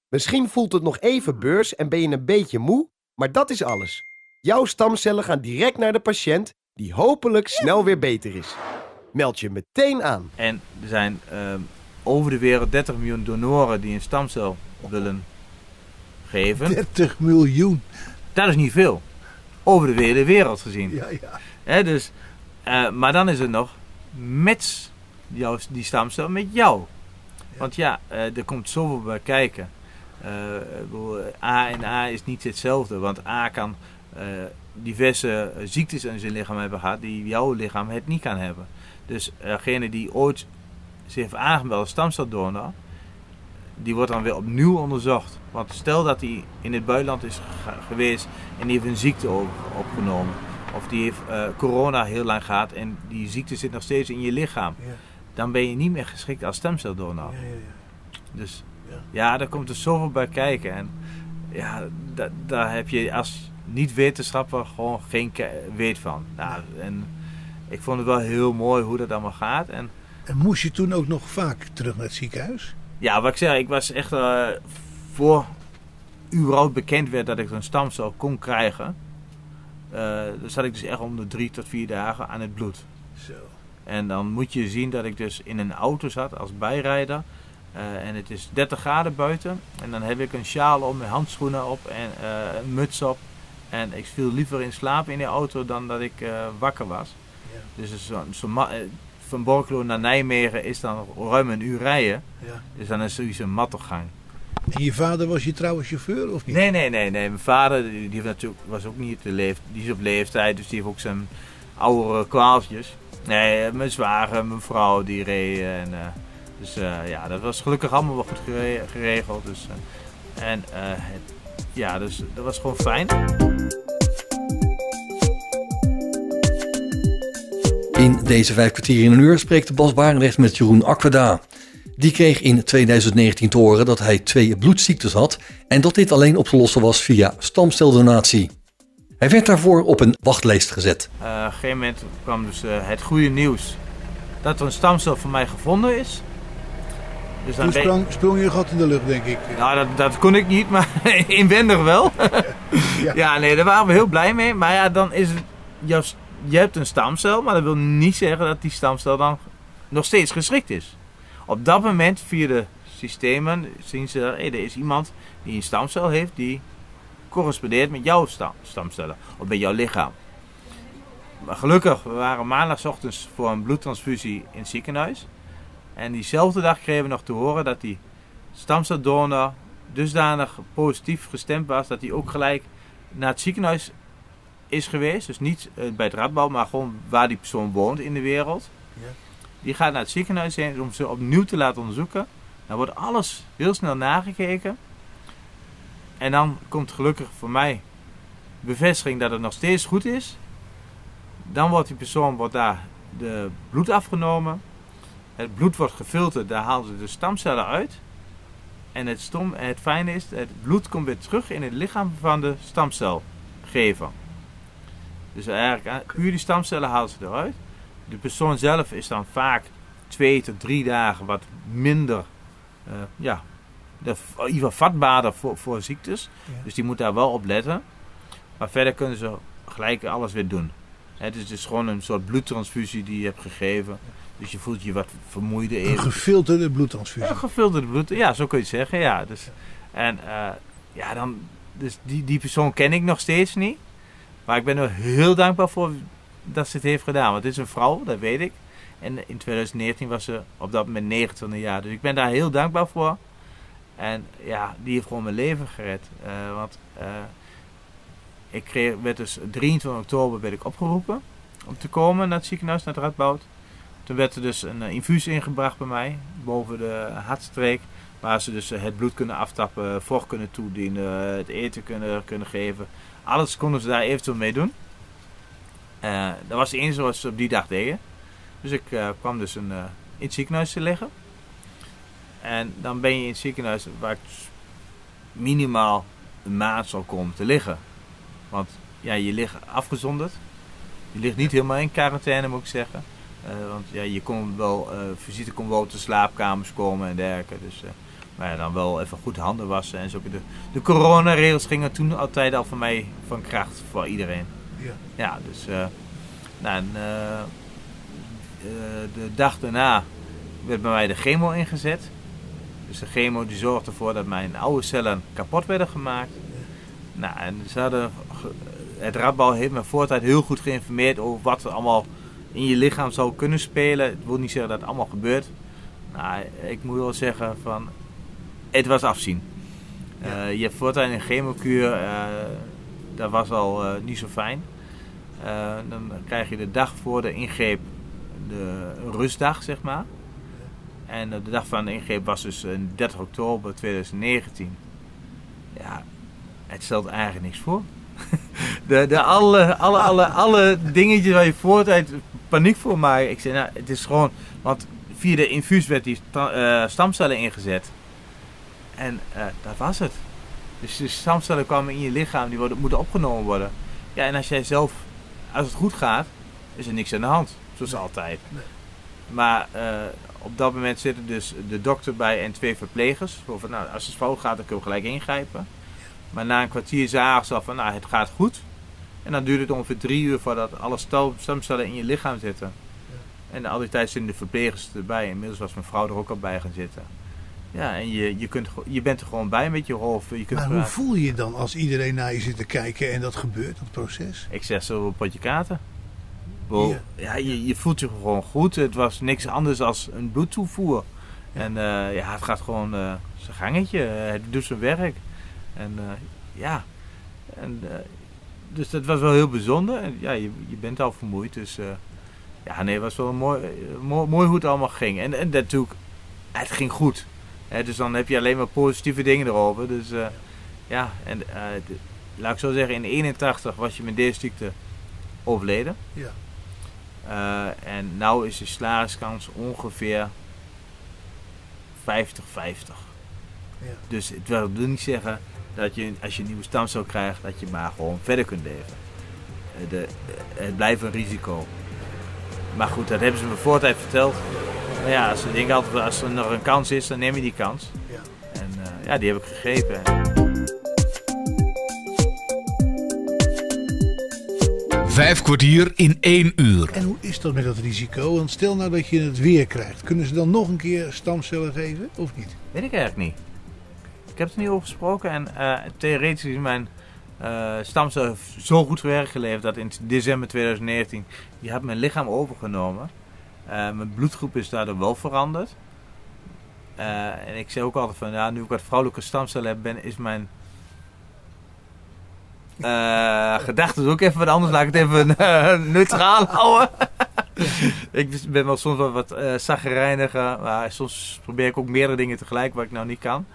Speaker 9: Misschien voelt het nog even beurs en ben je een beetje moe, maar dat is alles. Jouw stamcellen gaan direct naar de patiënt, die hopelijk snel weer beter is. Meld je meteen aan.
Speaker 3: En er zijn ehm, over de wereld 30 miljoen donoren die een stamcel willen geven.
Speaker 4: 30 miljoen.
Speaker 3: Dat is niet veel. Over de hele wereld gezien.
Speaker 4: Ja, ja.
Speaker 3: Dus, eh, maar dan is het nog met jouw, die stamcel met jou. Want ja, eh, er komt zoveel bij kijken. Eh, A en A is niet hetzelfde. Want A kan diverse ziektes in zijn lichaam hebben gehad die jouw lichaam het niet kan hebben. Dus degene die ooit zich heeft aangemeld als stamceldonor, die wordt dan weer opnieuw onderzocht. Want stel dat hij in het buitenland is ge- geweest en die heeft een ziekte op- opgenomen. Of die heeft eh, corona heel lang gehad en die ziekte zit nog steeds in je lichaam.
Speaker 4: Ja.
Speaker 3: Dan ben je niet meer geschikt als stemceldonor.
Speaker 4: Ja, ja, ja.
Speaker 3: Dus
Speaker 4: Ja.
Speaker 3: ja, daar komt er zoveel bij kijken. En ja, da- daar heb je als niet-wetenschapper gewoon geen weet van. Nou, en ik vond het wel heel mooi hoe dat allemaal gaat. En
Speaker 4: En moest je toen ook nog vaak terug naar het ziekenhuis?
Speaker 3: Ja, wat ik zeg, ik was echt eh, voor überhaupt bekend werd dat ik een stamcel kon krijgen. dan zat ik dus echt om de drie tot vier dagen aan het bloed.
Speaker 4: Zo.
Speaker 3: En dan moet je zien dat ik dus in een auto zat als bijrijder. Eh, en het is 30 graden buiten. En dan heb ik een sjaal om, mijn handschoenen op en een muts op. En ik viel liever in slaap in de auto dan dat ik wakker was.
Speaker 4: Ja.
Speaker 3: Dus het is zo, van Borkelo naar Nijmegen is dan ruim een uur rijden.
Speaker 4: Ja.
Speaker 3: Dus dan is zoiets een mattogang.
Speaker 4: En je vader was je trouwe chauffeur of niet?
Speaker 3: Nee, nee, nee, nee. Mijn vader die, heeft natuurlijk, was ook niet de leef, die is op leeftijd, dus die heeft ook zijn oudere kwaaltjes. Nee, eh, mijn zwager, mijn vrouw, die reed. En, eh, dus eh, ja, dat was gelukkig allemaal wel goed gere- geregeld. Dus, en het, ja, dus dat was gewoon fijn.
Speaker 2: In deze vijf kwartier in een uur spreekt Bas Barendrecht met Jeroen Aquada. Die kreeg in 2019 te horen dat hij twee bloedziektes had en dat dit alleen op te lossen was via stamceldonatie. Hij werd daarvoor op een wachtlijst gezet.
Speaker 3: Eh, op een gegeven moment kwam dus eh, het goede nieuws dat er een stamcel voor mij gevonden is. Dus
Speaker 4: Toen
Speaker 3: ben-
Speaker 4: sprong, je een gat in de lucht, denk ik.
Speaker 3: Nou, dat, dat kon ik niet, maar inwendig wel.
Speaker 4: Ja.
Speaker 3: ja. nee, daar waren we heel blij mee. Maar ja, dan is het... jouw Je hebt een stamcel, maar dat wil niet zeggen dat die stamcel dan nog steeds geschikt is. Op dat moment, via de systemen, zien ze... Hé, er is iemand die een stamcel heeft die correspondeert met jouw stam, stamcellen. Of met jouw lichaam. Maar gelukkig, we waren maandagochtends voor een bloedtransfusie in het ziekenhuis. En diezelfde dag kregen we nog te horen dat die stamceldonor dusdanig positief gestemd was dat hij ook gelijk naar het ziekenhuis is geweest. Dus niet eh, bij het Radbouw, maar gewoon waar die persoon woont in de wereld.
Speaker 4: Ja.
Speaker 3: Die gaat naar het ziekenhuis heen om ze opnieuw te laten onderzoeken. Dan wordt alles heel snel nagekeken. En dan komt gelukkig voor mij bevestiging dat het nog steeds goed is. Dan wordt die persoon wordt daar de bloed afgenomen. Het bloed wordt gefilterd, daar halen ze de stamcellen uit. En het, stom, het fijne is, het bloed komt weer terug in het lichaam van de stamcelgever. Dus eigenlijk, eh, puur die stamcellen halen ze eruit. De persoon zelf is dan vaak twee tot drie dagen wat minder, uh, ja, de, in ieder geval vatbaarder voor, voor ziektes.
Speaker 4: Ja.
Speaker 3: Dus die moet daar wel op letten. Maar verder kunnen ze gelijk alles weer doen. Het is dus gewoon een soort bloedtransfusie die je hebt gegeven. Dus je voelt je wat vermoeider in.
Speaker 4: Een gefilterde bloedtransfusie.
Speaker 3: Een gefilterde bloed, ja, zo kun je het zeggen. Ja, dus, en uh, ja, dan, dus die, die persoon ken ik nog steeds niet. Maar ik ben er heel dankbaar voor dat ze het heeft gedaan. Want het is een vrouw, dat weet ik. En in 2019 was ze op dat moment 29 jaar. Dus ik ben daar heel dankbaar voor. En ja, die heeft gewoon mijn leven gered. Uh, want uh, ik kreeg, werd dus 23 oktober werd ik opgeroepen om te komen naar het ziekenhuis, naar het Radboud. Toen werd er dus een uh, infuus ingebracht bij mij, boven de hartstreek. Waar ze dus het bloed kunnen aftappen, vocht kunnen toedienen, het eten kunnen, kunnen geven. Alles konden ze daar eventueel mee doen. Uh, dat was het enige wat ze op die dag deden. Dus ik uh, kwam dus een, uh, in het ziekenhuis te liggen. En dan ben je in het ziekenhuis waar ik minimaal een maand zal komen te liggen. Want ja, je ligt afgezonderd. Je ligt niet helemaal in quarantaine, moet ik zeggen. Uh, want ja, je kon wel, visite kon wel te slaapkamers komen en dergelijke. Dus, uh, maar ja, dan wel even goed handen wassen en zo. De, de coronaregels gingen toen altijd al voor mij van kracht voor iedereen.
Speaker 4: Ja,
Speaker 3: ja dus nou, en, de dag daarna werd bij mij de chemo ingezet. Dus de chemo die zorgde ervoor dat mijn oude cellen kapot werden gemaakt. Nou, en ze hadden, het Radbouw heeft me voortijd heel goed geïnformeerd over wat er allemaal in je lichaam zou kunnen spelen. Het wil niet zeggen dat het allemaal gebeurt. Nou, ik moet wel zeggen van, het was afzien. Ja. Uh, je hebt voortaan een chemokuur, uh, dat was al uh, niet zo fijn. Dan krijg je de dag voor de ingreep de rustdag, zeg maar. En de dag van de ingreep was dus 30 oktober 2019. Ja, het stelt eigenlijk niks voor. De, de alle, alle, alle, alle dingetjes waar je voortijd paniek voor maakt. Ik zei, nou, het is gewoon... Want via de infuus werd die uh, stamcellen ingezet. En uh, dat was het. Dus de stamcellen kwamen in je lichaam, die worden, moeten opgenomen worden. Ja, en als jij zelf... Als het goed gaat, is er niks aan de hand. Zoals nee. altijd.
Speaker 4: Nee.
Speaker 3: Maar uh, op dat moment zitten dus de dokter bij en twee verplegers. Van, nou, als het fout gaat, dan kunnen we gelijk ingrijpen. Maar na een kwartier zagen ze al van, nou, het gaat goed. En dan duurt het ongeveer drie uur voordat alle stamcellen in je lichaam zitten. Ja. En al die tijd zijn de verplegers erbij. Inmiddels was mijn vrouw er ook al bij gaan zitten. Ja, en je, je, kunt, je bent er gewoon bij met je hoofd. Je kunt
Speaker 4: maar hoe voel je je dan als iedereen naar je zit te kijken en dat gebeurt, dat proces?
Speaker 3: Ik zeg zo een potje. Well, ja, ja je, je, voelt je gewoon goed. Het was niks anders dan een bloedtoevoer. Ja. En uh, ja, het gaat gewoon uh, zijn gangetje. Het doet zijn werk. En uh, ja, en, dus dat was wel heel bijzonder. En ja, je, je bent al vermoeid. Dus ja, nee, het was wel mooi, mooi, mooi hoe het allemaal ging. En, en natuurlijk, het ging goed. Hè, dus dan heb je alleen maar positieve dingen erover. Dus ja, en de, laat ik zo zeggen, in 81 was je met deze ziekte overleden.
Speaker 4: Ja.
Speaker 3: En nu is de slagingskans ongeveer 50-50.
Speaker 4: Ja.
Speaker 3: Dus het wil niet zeggen dat je als je een nieuwe stamcel krijgt, dat je maar gewoon verder kunt leven. Uh, de, uh, het blijft een risico. Maar goed, dat hebben ze me voor tijd verteld. Maar ja, als, denk altijd, als er nog een kans is, dan neem je die kans.
Speaker 4: Ja.
Speaker 3: En ja, die heb ik gegrepen.
Speaker 1: Vijf kwartier in één uur.
Speaker 4: En hoe is dat met dat risico? Want stel nou dat je het weer krijgt. Kunnen ze dan nog een keer stamcellen geven of niet?
Speaker 3: Weet ik eigenlijk niet. Ik heb er niet over gesproken. En uh, theoretisch is mijn uh, stamcel zo goed werk geleverd dat in december 2019... die had mijn lichaam overgenomen. Uh, mijn bloedgroep is daardoor wel veranderd. en ik zeg ook altijd van... Ja, nu ik wat vrouwelijke stamcellen heb, ben, is mijn uh, gedachten ook even wat anders. Laat ik het even neutraal houden. ik ben wel soms wel wat uh. Maar soms probeer ik ook meerdere dingen tegelijk wat ik nou niet kan.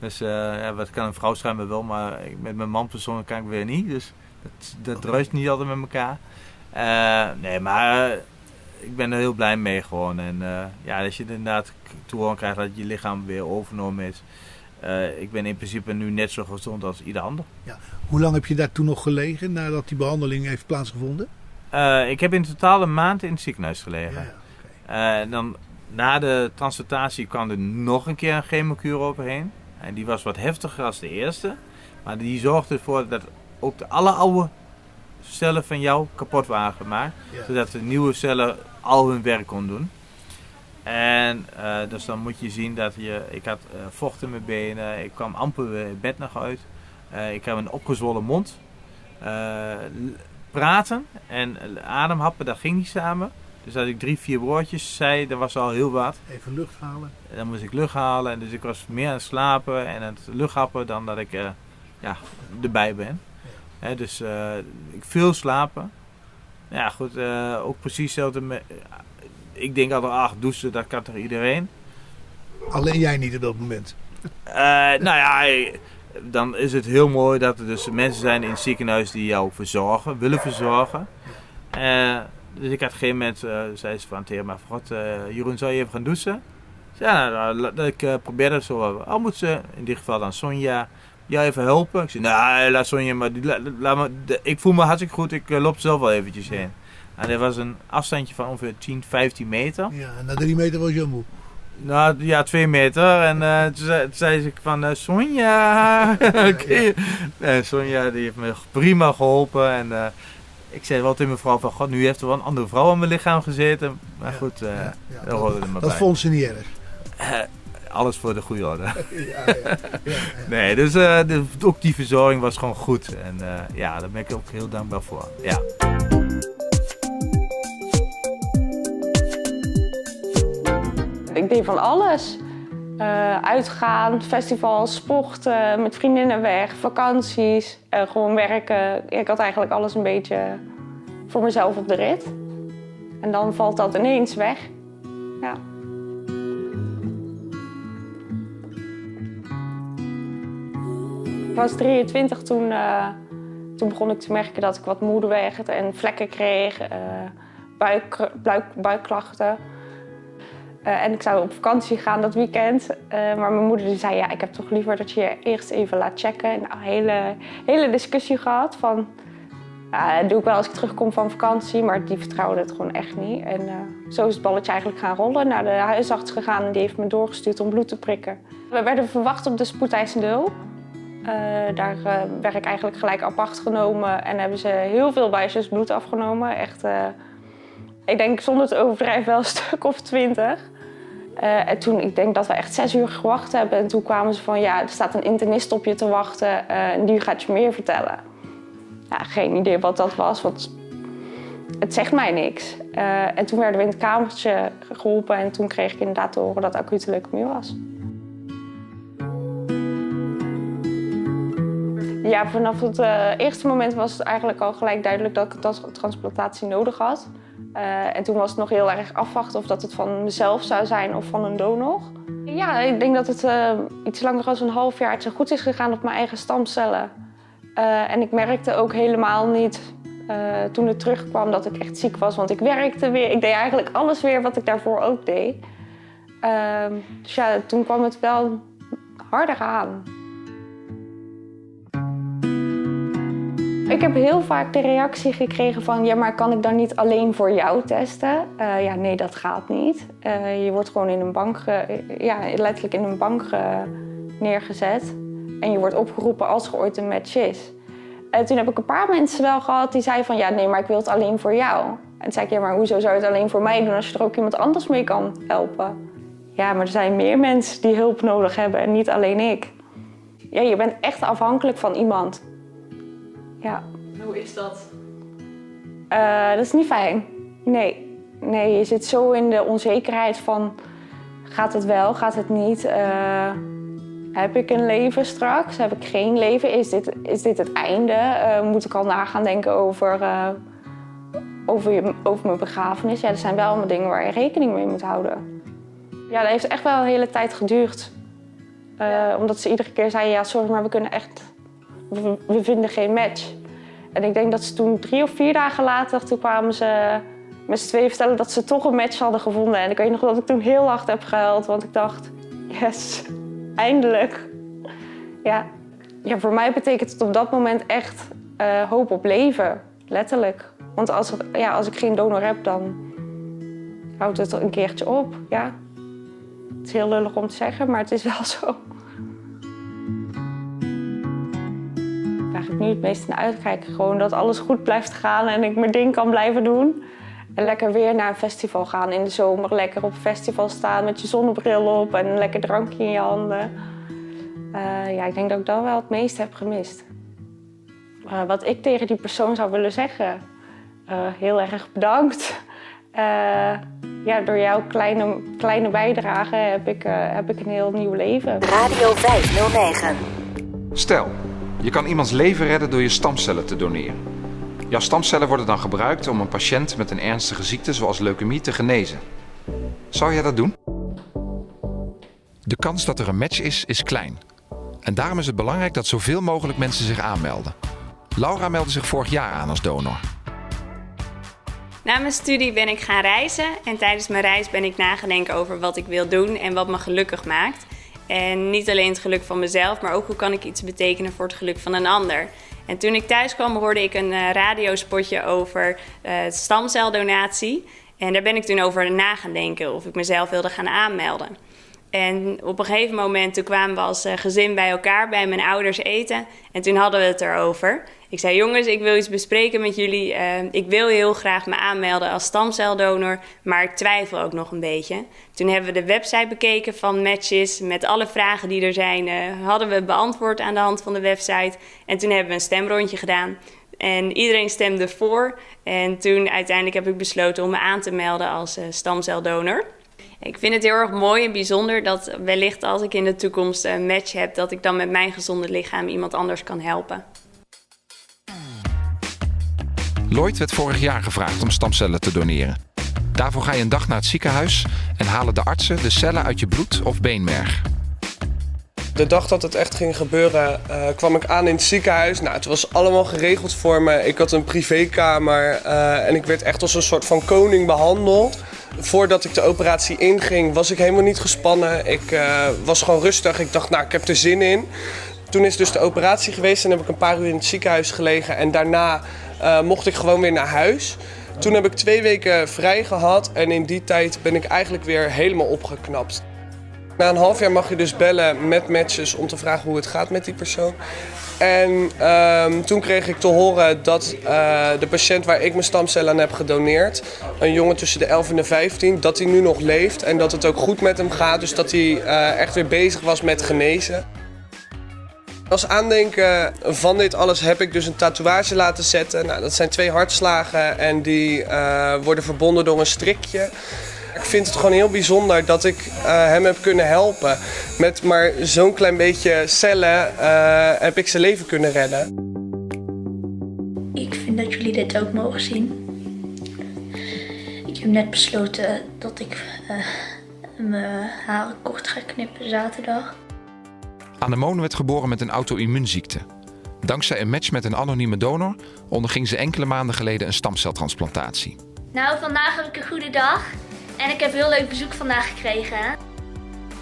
Speaker 3: Dus ja, wat kan een vrouw schijnbaar wel. Maar met mijn man persoonlijk kan ik weer niet. Dus dat, dat niet altijd met elkaar. nee, maar ik ben er heel blij mee gewoon. En ja, als je inderdaad horen krijgt dat je lichaam weer overgenomen is. eh, ik ben in principe nu net zo gezond als ieder ander.
Speaker 4: Ja. Hoe lang heb je daar toen nog gelegen nadat die behandeling heeft plaatsgevonden?
Speaker 3: Eh, ik heb in totaal een maand in het ziekenhuis gelegen. Eh, dan, na de transplantatie kwam er nog een keer een chemokuur overheen. En die was wat heftiger als de eerste. Maar die zorgde ervoor dat ook de alle oude cellen van jou kapot waren gemaakt.
Speaker 4: Ja.
Speaker 3: Zodat de nieuwe cellen al hun werk kon doen. En eh, dus dan moet je zien dat je... Ik had vocht in mijn benen. Ik kwam amper bed nog uit. Ik heb een opgezwollen mond. Praten en ademhappen, dat ging niet samen. Dus als ik drie, vier woordjes zei, dat was al heel wat.
Speaker 4: Even lucht halen.
Speaker 3: En dan moest ik lucht halen. En dus ik was meer aan het slapen en aan het luchthappen dan dat ik eh, ja, erbij ben. Dus eh, ik veel slapen. Ja, goed, eh, ook precies hetzelfde. met- ik denk altijd, ach, douchen, dat kan toch iedereen?
Speaker 4: Alleen jij niet op dat moment.
Speaker 3: Nou ja, dan is het heel mooi dat er dus mensen zijn in het ziekenhuis die jou verzorgen, willen verzorgen. Eh, dus ik had op een gegeven moment, eh, zei ze van tegen mij, God, eh, Jeroen, zou je even gaan douchen? Ik Ja, nou, dat ik uh, probeerde zo, al moet ze, in dit geval dan Sonja, jou even helpen? Ik zei, nee, laat Sonja maar, laat me, ik voel me hartstikke goed, ik loop zelf wel eventjes heen. En er was een afstandje van ongeveer 10, 15 meter.
Speaker 4: Ja, en na drie meter was je moe.
Speaker 3: Nou ja, twee meter. En eh, toen, zei, toen zei ze van eh, Sonja. Oké. En Sonja die heeft me prima geholpen. En eh, ik zei wel tegen mijn vrouw van God, nu heeft er wel een andere vrouw aan mijn lichaam gezeten. Maar
Speaker 4: Ja,
Speaker 3: goed,
Speaker 4: ja, ja,
Speaker 3: dat hoorde er maar
Speaker 4: Dat
Speaker 3: bij.
Speaker 4: vond ze niet erg.
Speaker 3: Alles voor de goede orde. Nee, dus de- ook die verzorging was gewoon goed. En ja, daar ben ik ook heel dankbaar voor. Ja.
Speaker 10: Ik deed van alles. Eh, uitgaan, festivals, sporten, met vriendinnen weg, vakanties, gewoon werken. Ik had eigenlijk alles een beetje voor mezelf op de rit. En dan valt dat ineens weg. Ja. Ik was 23 toen, eh, toen begon ik te merken dat ik wat moeder werd en vlekken kreeg, eh, buik, buikklachten. Eh, en ik zou op vakantie gaan dat weekend. Eh, maar mijn moeder die zei, ja, ik heb toch liever dat je je eerst even laat checken. En een hele, hele discussie gehad van... Dat doe ik wel als ik terugkom van vakantie, maar die vertrouwde het gewoon echt niet. En eh, zo is het balletje eigenlijk gaan rollen. Naar de huisarts gegaan en die heeft me doorgestuurd om bloed te prikken. We werden verwacht op de spoedeisende hulp. Daar werd ik eigenlijk gelijk apart genomen en hebben ze heel veel bijzes bloed afgenomen. Echt, ik denk zonder te overdrijven wel een stuk of twintig. Eh, en toen, ik denk dat we echt zes uur gewacht hebben. En toen kwamen ze van, ja, er staat een internist op je te wachten eh, en die gaat je meer vertellen. Ja, geen idee wat dat was, want het zegt mij niks. Eh, en toen werden we in het kamertje geholpen en toen kreeg ik inderdaad te horen dat acute leukemie was. Ja, vanaf het eerste moment was het eigenlijk al gelijk duidelijk dat ik een trans- transplantatie nodig had. Eh, en toen was het nog heel erg afwachten of dat het van mezelf zou zijn of van een donor. Ja, ik denk dat het eh, iets langer dan een half jaar zo goed is gegaan op mijn eigen stamcellen. Eh, en ik merkte ook helemaal niet toen het terugkwam dat ik echt ziek was. Want ik werkte weer. Ik deed eigenlijk alles weer wat ik daarvoor ook deed. Ehm, dus ja, toen kwam het wel harder aan. Ik heb heel vaak de reactie gekregen van... ja, maar kan ik dan niet alleen voor jou testen? Eh, ja, nee, dat gaat niet. Eh, je wordt gewoon in een bank... ja, letterlijk in een bank ge- neergezet. En je wordt opgeroepen als er ooit een match is. En toen heb ik een paar mensen wel gehad die zeiden van... ja, nee, maar ik wil het alleen voor jou. En toen zei ik, ja, maar hoezo zou je het alleen voor mij doen... als je er ook iemand anders mee kan helpen? Ja, maar er zijn meer mensen die hulp nodig hebben en niet alleen ik. Ja, je bent echt afhankelijk van iemand. Ja.
Speaker 11: Hoe is dat?
Speaker 10: Eh, dat is niet fijn. Nee. Nee, je zit zo in de onzekerheid van... gaat het wel, gaat het niet? Eh, heb ik een leven straks? Heb ik geen leven? Is dit, is dit het einde? Eh, moet ik al na gaan denken over, over, je, over mijn begrafenis? Ja, dat zijn wel allemaal dingen waar je rekening mee moet houden. Ja, dat heeft echt wel een hele tijd geduurd. Omdat ze iedere keer zeiden, ja, sorry, maar we kunnen echt... We, vinden geen match. En ik denk dat ze toen drie of vier dagen later, toen kwamen ze met z'n tweeën vertellen dat ze toch een match hadden gevonden. En ik weet nog dat ik toen heel hard heb gehuild, want ik dacht, yes, eindelijk. Ja. ja, voor mij betekent het op dat moment echt eh, hoop op leven. Letterlijk. Want als, ja, als ik geen donor heb, dan houdt het een keertje op. Ja. Het is heel lullig om te zeggen, maar het is wel zo. Waar ik nu het meest naar uitkijk, gewoon dat alles goed blijft gaan en ik mijn ding kan blijven doen. En lekker weer naar een festival gaan in de zomer. Lekker op festival staan met je zonnebril op en een lekker drankje in je handen. Uh, ja, ik denk dat ik dat wel het meest heb gemist. Uh, wat ik tegen die persoon zou willen zeggen. Uh, heel erg bedankt. ja, door jouw kleine, kleine bijdrage heb ik, heb ik een heel nieuw leven.
Speaker 5: Radio 509.
Speaker 11: Stel, je kan iemands leven redden door je stamcellen te doneren. Jouw stamcellen worden dan gebruikt om een patiënt met een ernstige ziekte zoals leukemie te genezen. Zou jij dat doen? De kans dat er een match is, is klein. En daarom is het belangrijk dat zoveel mogelijk mensen zich aanmelden. Laura meldde zich vorig jaar aan als donor.
Speaker 12: Na mijn studie ben ik gaan reizen en tijdens mijn reis ben ik nagedenken over wat ik wil doen en wat me gelukkig maakt. En niet alleen het geluk van mezelf, maar ook hoe kan ik iets betekenen voor het geluk van een ander. En toen ik thuis kwam hoorde ik een uh, radiospotje over uh, stamceldonatie. En daar ben ik toen over na gaan denken of ik mezelf wilde gaan aanmelden. En op een gegeven moment toen kwamen we als eh, gezin bij elkaar bij mijn ouders eten. En toen hadden we het erover. Ik zei, jongens, ik wil iets bespreken met jullie. Uh, ik wil heel graag me aanmelden als stamceldonor, maar ik twijfel ook nog een beetje. Toen hebben we de website bekeken van Matches met alle vragen die er zijn. Uh, hadden we beantwoord aan de hand van de website. En toen hebben we een stemrondje gedaan. En iedereen stemde voor. En toen uiteindelijk heb ik besloten om me aan te melden als uh, stamceldonor. Ik vind het heel erg mooi en bijzonder dat wellicht als ik in de toekomst een match heb, dat ik dan met mijn gezonde lichaam iemand anders kan helpen.
Speaker 11: Lloyd werd vorig jaar gevraagd om stamcellen te doneren. Daarvoor ga je een dag naar het ziekenhuis en halen de artsen de cellen uit je bloed of beenmerg.
Speaker 13: De dag dat het echt ging gebeuren, uh, kwam ik aan in het ziekenhuis. Nou, het was allemaal geregeld voor me. Ik had een privékamer uh, en ik werd echt als een soort van koning behandeld. Voordat ik de operatie inging, was ik helemaal niet gespannen. Ik uh, was gewoon rustig. Ik dacht, nou, ik heb er zin in. Toen is dus de operatie geweest en heb ik een paar uur in het ziekenhuis gelegen. En daarna mocht ik gewoon weer naar huis. Toen heb ik twee weken vrij gehad en in die tijd ben ik eigenlijk weer helemaal opgeknapt. Na een half jaar mag je dus bellen met matches om te vragen hoe het gaat met die persoon. En um, toen kreeg ik te horen dat uh, de patiënt waar ik mijn stamcellen aan heb gedoneerd, een jongen tussen de 11 en de 15, dat hij nu nog leeft en dat het ook goed met hem gaat. Dus dat hij uh, echt weer bezig was met genezen. Als aandenken van dit alles heb ik dus een tatoeage laten zetten. Nou, dat zijn twee hartslagen en die uh, worden verbonden door een strikje. Ik vind het gewoon heel bijzonder dat ik uh, hem heb kunnen helpen. Met maar zo'n klein beetje cellen uh, heb ik zijn leven kunnen redden.
Speaker 14: Ik vind dat jullie dit ook mogen zien. Ik heb net besloten dat ik uh, mijn haren kort ga knippen zaterdag.
Speaker 11: Anemone werd geboren met een auto-immuunziekte. Dankzij een match met een anonieme donor onderging ze enkele maanden geleden een stamceltransplantatie.
Speaker 14: Nou, vandaag heb ik een goede dag. En ik heb heel leuk bezoek vandaag gekregen.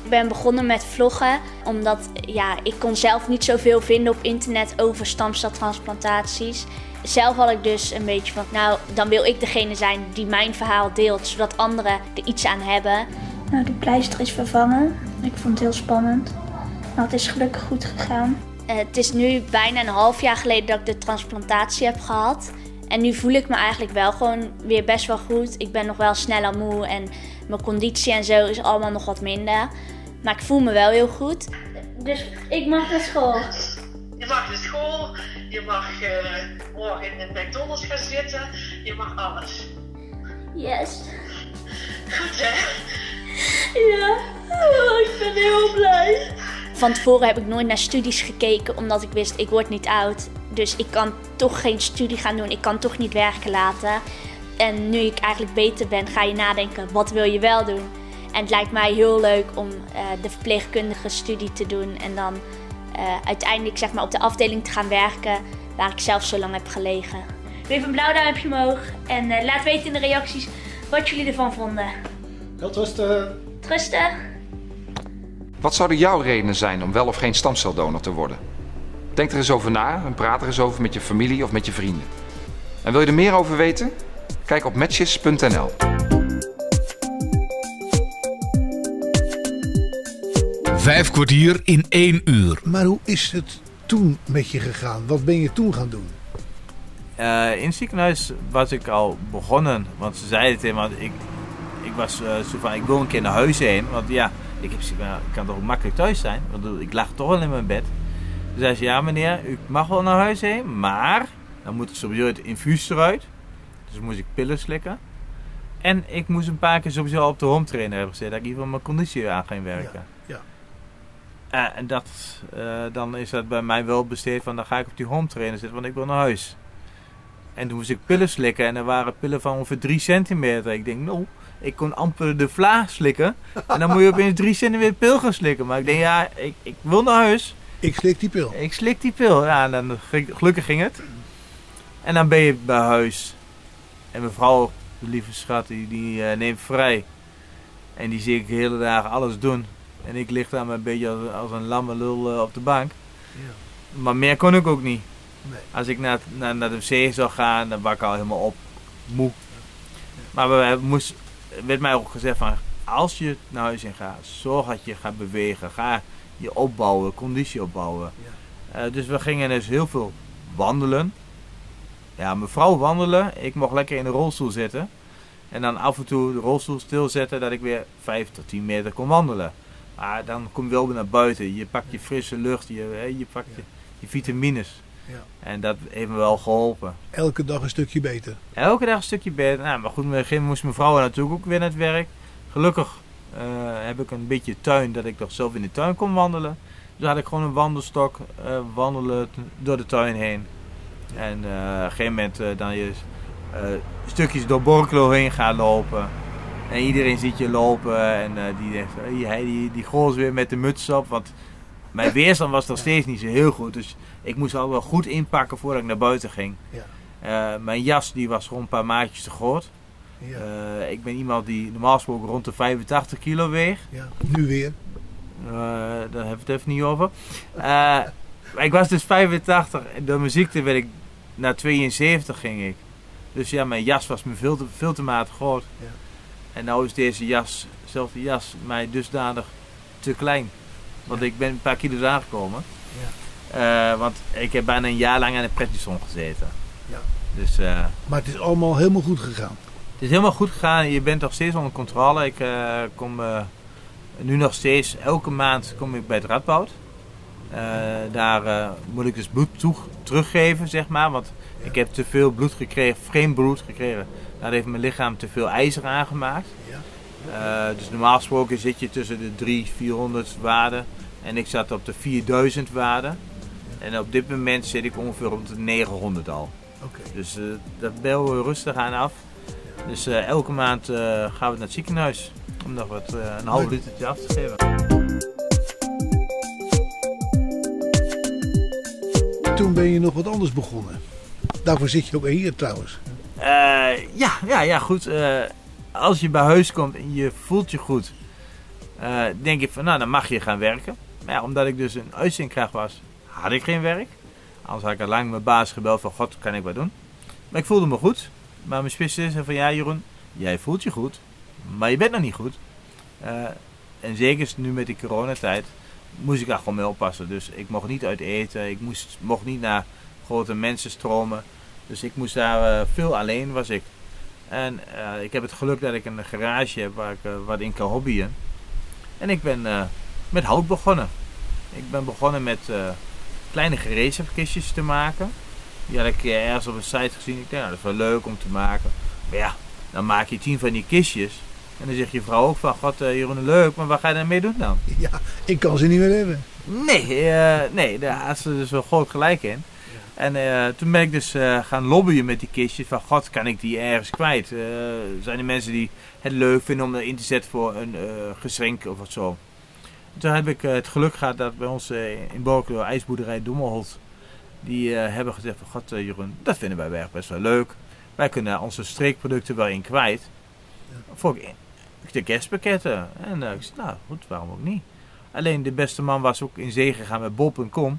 Speaker 14: Ik ben begonnen met vloggen, omdat ja, ik kon zelf niet zoveel vinden op internet over stamceltransplantaties. Zelf had ik dus een beetje van, nou, dan wil ik degene zijn die mijn verhaal deelt, zodat anderen er iets aan hebben. Nou, de pleister is vervangen. Ik vond het heel spannend. Nou, het is gelukkig goed gegaan. Uh, het is nu bijna een half jaar geleden dat ik de transplantatie heb gehad. En nu voel ik me eigenlijk wel gewoon weer best wel goed. Ik ben nog wel sneller moe en mijn conditie en zo is allemaal nog wat minder. Maar ik voel me wel heel goed. Dus ik mag naar school.
Speaker 15: Je mag naar school, je mag uh, morgen in de McDonald's gaan zitten, je mag alles.
Speaker 14: Yes.
Speaker 15: Goed hè?
Speaker 14: Ja, oh, ik ben heel blij. Van tevoren heb ik nooit naar studies gekeken, omdat ik wist ik word niet oud. Dus ik kan toch geen studie gaan doen, ik kan toch niet werken laten. En nu ik eigenlijk beter ben, ga je nadenken, wat wil je wel doen? En het lijkt mij heel leuk om uh, de verpleegkundige studie te doen en dan uh, uiteindelijk zeg maar, op de afdeling te gaan werken waar ik zelf zo lang heb gelegen. Geef een blauw duimpje omhoog en uh, laat weten in de reacties wat jullie ervan vonden.
Speaker 16: Heel trusten.
Speaker 14: Trusten.
Speaker 11: Wat zouden jouw redenen zijn om wel of geen stamceldonor te worden? Denk er eens over na en praat er eens over met je familie of met je vrienden. En wil je er meer over weten? Kijk op matches.nl.
Speaker 1: Vijf kwartier in één uur.
Speaker 4: Maar hoe is het toen met je gegaan? Wat ben je toen gaan doen?
Speaker 3: Eh, in het ziekenhuis was ik al begonnen. Want ze zeiden tegen me, ik, ik was eh, zo van, ik wil een keer naar huis heen. Want ja, ik, heb, ik kan toch makkelijk thuis zijn. Want ik lag toch wel in mijn bed. Toen zei ze, ja meneer, u mag wel naar huis heen. Maar dan moet er sowieso het infuus eruit. Dus moest ik pillen slikken. En ik moest een paar keer sowieso op de home trainer hebben gezet. Dat ik in ieder geval mijn conditie aan ging werken.
Speaker 4: Ja.
Speaker 3: Eh, en dat, eh, dan is dat bij mij wel besteed van dan ga ik op die home trainer zitten, want ik wil naar huis. En toen moest ik pillen slikken en er waren pillen van ongeveer 3 centimeter. Ik denk, nou, ik kon amper de vla slikken. En dan moet je opeens 3 centimeter pil gaan slikken. Maar ik denk, ja, ik, ik wil naar huis.
Speaker 4: Ik slik die pil.
Speaker 3: Ik slik die pil. Ja, en dan, gelukkig ging het. En dan ben je bij huis. En mijn vrouw, de lieve schat, die, die uh, neemt vrij. En die zie ik de hele dagen alles doen. En ik lig daar een beetje als, als een lamme lul uh, op de bank.
Speaker 4: Ja.
Speaker 3: Maar meer kon ik ook niet.
Speaker 4: Nee.
Speaker 3: Als ik naar, naar, naar de wc zou gaan, dan was ik al helemaal op. Moe. Maar we, we moest, werd mij ook gezegd van, als je naar huis in gaat, zorg dat je gaat bewegen. Ga je opbouwen, conditie opbouwen.
Speaker 4: Ja.
Speaker 3: Uh, dus we gingen dus heel veel wandelen. Ja, mevrouw wandelen. Ik mocht lekker in de rolstoel zitten. En dan af en toe de rolstoel stilzetten dat ik weer 5 tot 10 meter kon wandelen. Maar dan kom je wel weer naar buiten. Je pakt je frisse lucht, je, je pakt je, je vitamines.
Speaker 4: Ja.
Speaker 3: En dat heeft me wel geholpen.
Speaker 4: Elke dag een stukje beter.
Speaker 3: Elke dag een stukje beter. Nou, maar goed, gegeven moment moest mijn vrouw natuurlijk ook weer naar het werk. Gelukkig heb ik een beetje tuin dat ik toch zelf in de tuin kon wandelen. Dus had ik gewoon een wandelstok, uh, wandelen door de tuin heen. En uh, op een gegeven moment dan je stukjes door Borkelo heen gaan lopen. En iedereen ziet je lopen en die denkt, hij die, die goos weer met de muts op. Want mijn weerstand was nog steeds niet zo heel goed. Dus ik moest al wel goed inpakken voordat ik naar buiten ging.
Speaker 4: Ja.
Speaker 3: mijn jas die was gewoon een paar maatjes te groot.
Speaker 4: Ja.
Speaker 3: Uh, ik ben iemand die normaal gesproken rond de 85 kilo weegt.
Speaker 4: Ja. Nu weer?
Speaker 3: Uh, daar hebben we het even niet over. Uh, ik was dus 85 en door mijn ziekte werd ik naar 72 ging ik. Dus ja, mijn jas was me veel te, veel te matig groot.
Speaker 4: Ja.
Speaker 3: En nou is deze jas, zelfde jas, mij dusdanig te klein. Want ja. ik ben een paar kilo's aangekomen.
Speaker 4: Ja.
Speaker 3: want ik heb bijna een jaar lang aan de prednison gezeten.
Speaker 4: Ja.
Speaker 3: Dus,
Speaker 4: maar het is allemaal helemaal goed gegaan.
Speaker 3: Het is helemaal goed gegaan. Je bent nog steeds onder controle. Ik uh, kom uh, nu nog steeds, elke maand kom ik bij het Radboud. Uh, daar moet ik dus bloed toe, teruggeven, zeg maar. Want ja. ik heb te veel bloed gekregen, vreemd bloed gekregen. Daar heeft mijn lichaam te veel ijzer aangemaakt.
Speaker 4: Ja.
Speaker 3: dus normaal gesproken zit je tussen de 300, 400 waarden. En ik zat op de 4000 waarden. En op dit moment zit ik ongeveer op de 900 al.
Speaker 4: Okay.
Speaker 3: Dus dat bel we rustig aan af. Dus uh, elke maand uh, gaan we naar het ziekenhuis om nog wat, uh, een half litertje af te geven.
Speaker 4: Toen ben je nog wat anders begonnen. Daarvoor zit je ook hier trouwens.
Speaker 3: ja, ja, ja, goed. als je bij huis komt en je voelt je goed, denk je van nou, dan mag je gaan werken. Maar ja, omdat ik dus een uitzendkracht was, had ik geen werk. Anders had ik al lang mijn baas gebeld van god, kan ik wat doen. Maar ik voelde me goed. Maar mijn specialist zei van ja Jeroen, jij voelt je goed, maar je bent nog niet goed. Uh, en zeker nu met die coronatijd moest ik daar gewoon mee oppassen. Dus ik mocht niet uit eten, ik mocht niet naar grote mensenstromen. Dus ik moest daar uh, veel alleen was ik. En uh, ik heb het geluk dat ik een garage heb waar ik wat in kan hobbyen. En ik ben met hout begonnen. Ik ben begonnen met kleine gereedschapkistjes te maken. Die had ik ergens op een site gezien. Ik denk, nou, dat is wel leuk om te maken. Maar ja, dan maak je tien van die kistjes. En dan zegt je vrouw ook van, god uh, Jeroen, leuk, maar wat ga je daarmee doen dan?
Speaker 4: Ja, ik kan ze niet meer hebben.
Speaker 3: Nee, uh, nee daar had ze dus wel groot gelijk in. Ja. En uh, toen ben ik dus gaan lobbyen met die kistjes. Van, god, kan ik die ergens kwijt? zijn er mensen die het leuk vinden om erin te zetten voor een geschenk of wat zo? Toen heb ik het geluk gehad dat bij ons in Borkelo, ijsboerderij Dommelholt die uh, hebben gezegd van, god uh, Jeroen, dat vinden wij echt best wel leuk. Wij kunnen onze streekproducten wel in kwijt. Ja. Voor de kerstpakketten. En uh, ik zei, nou goed, waarom ook niet? Alleen de beste man was ook in zee gegaan met Bob.com.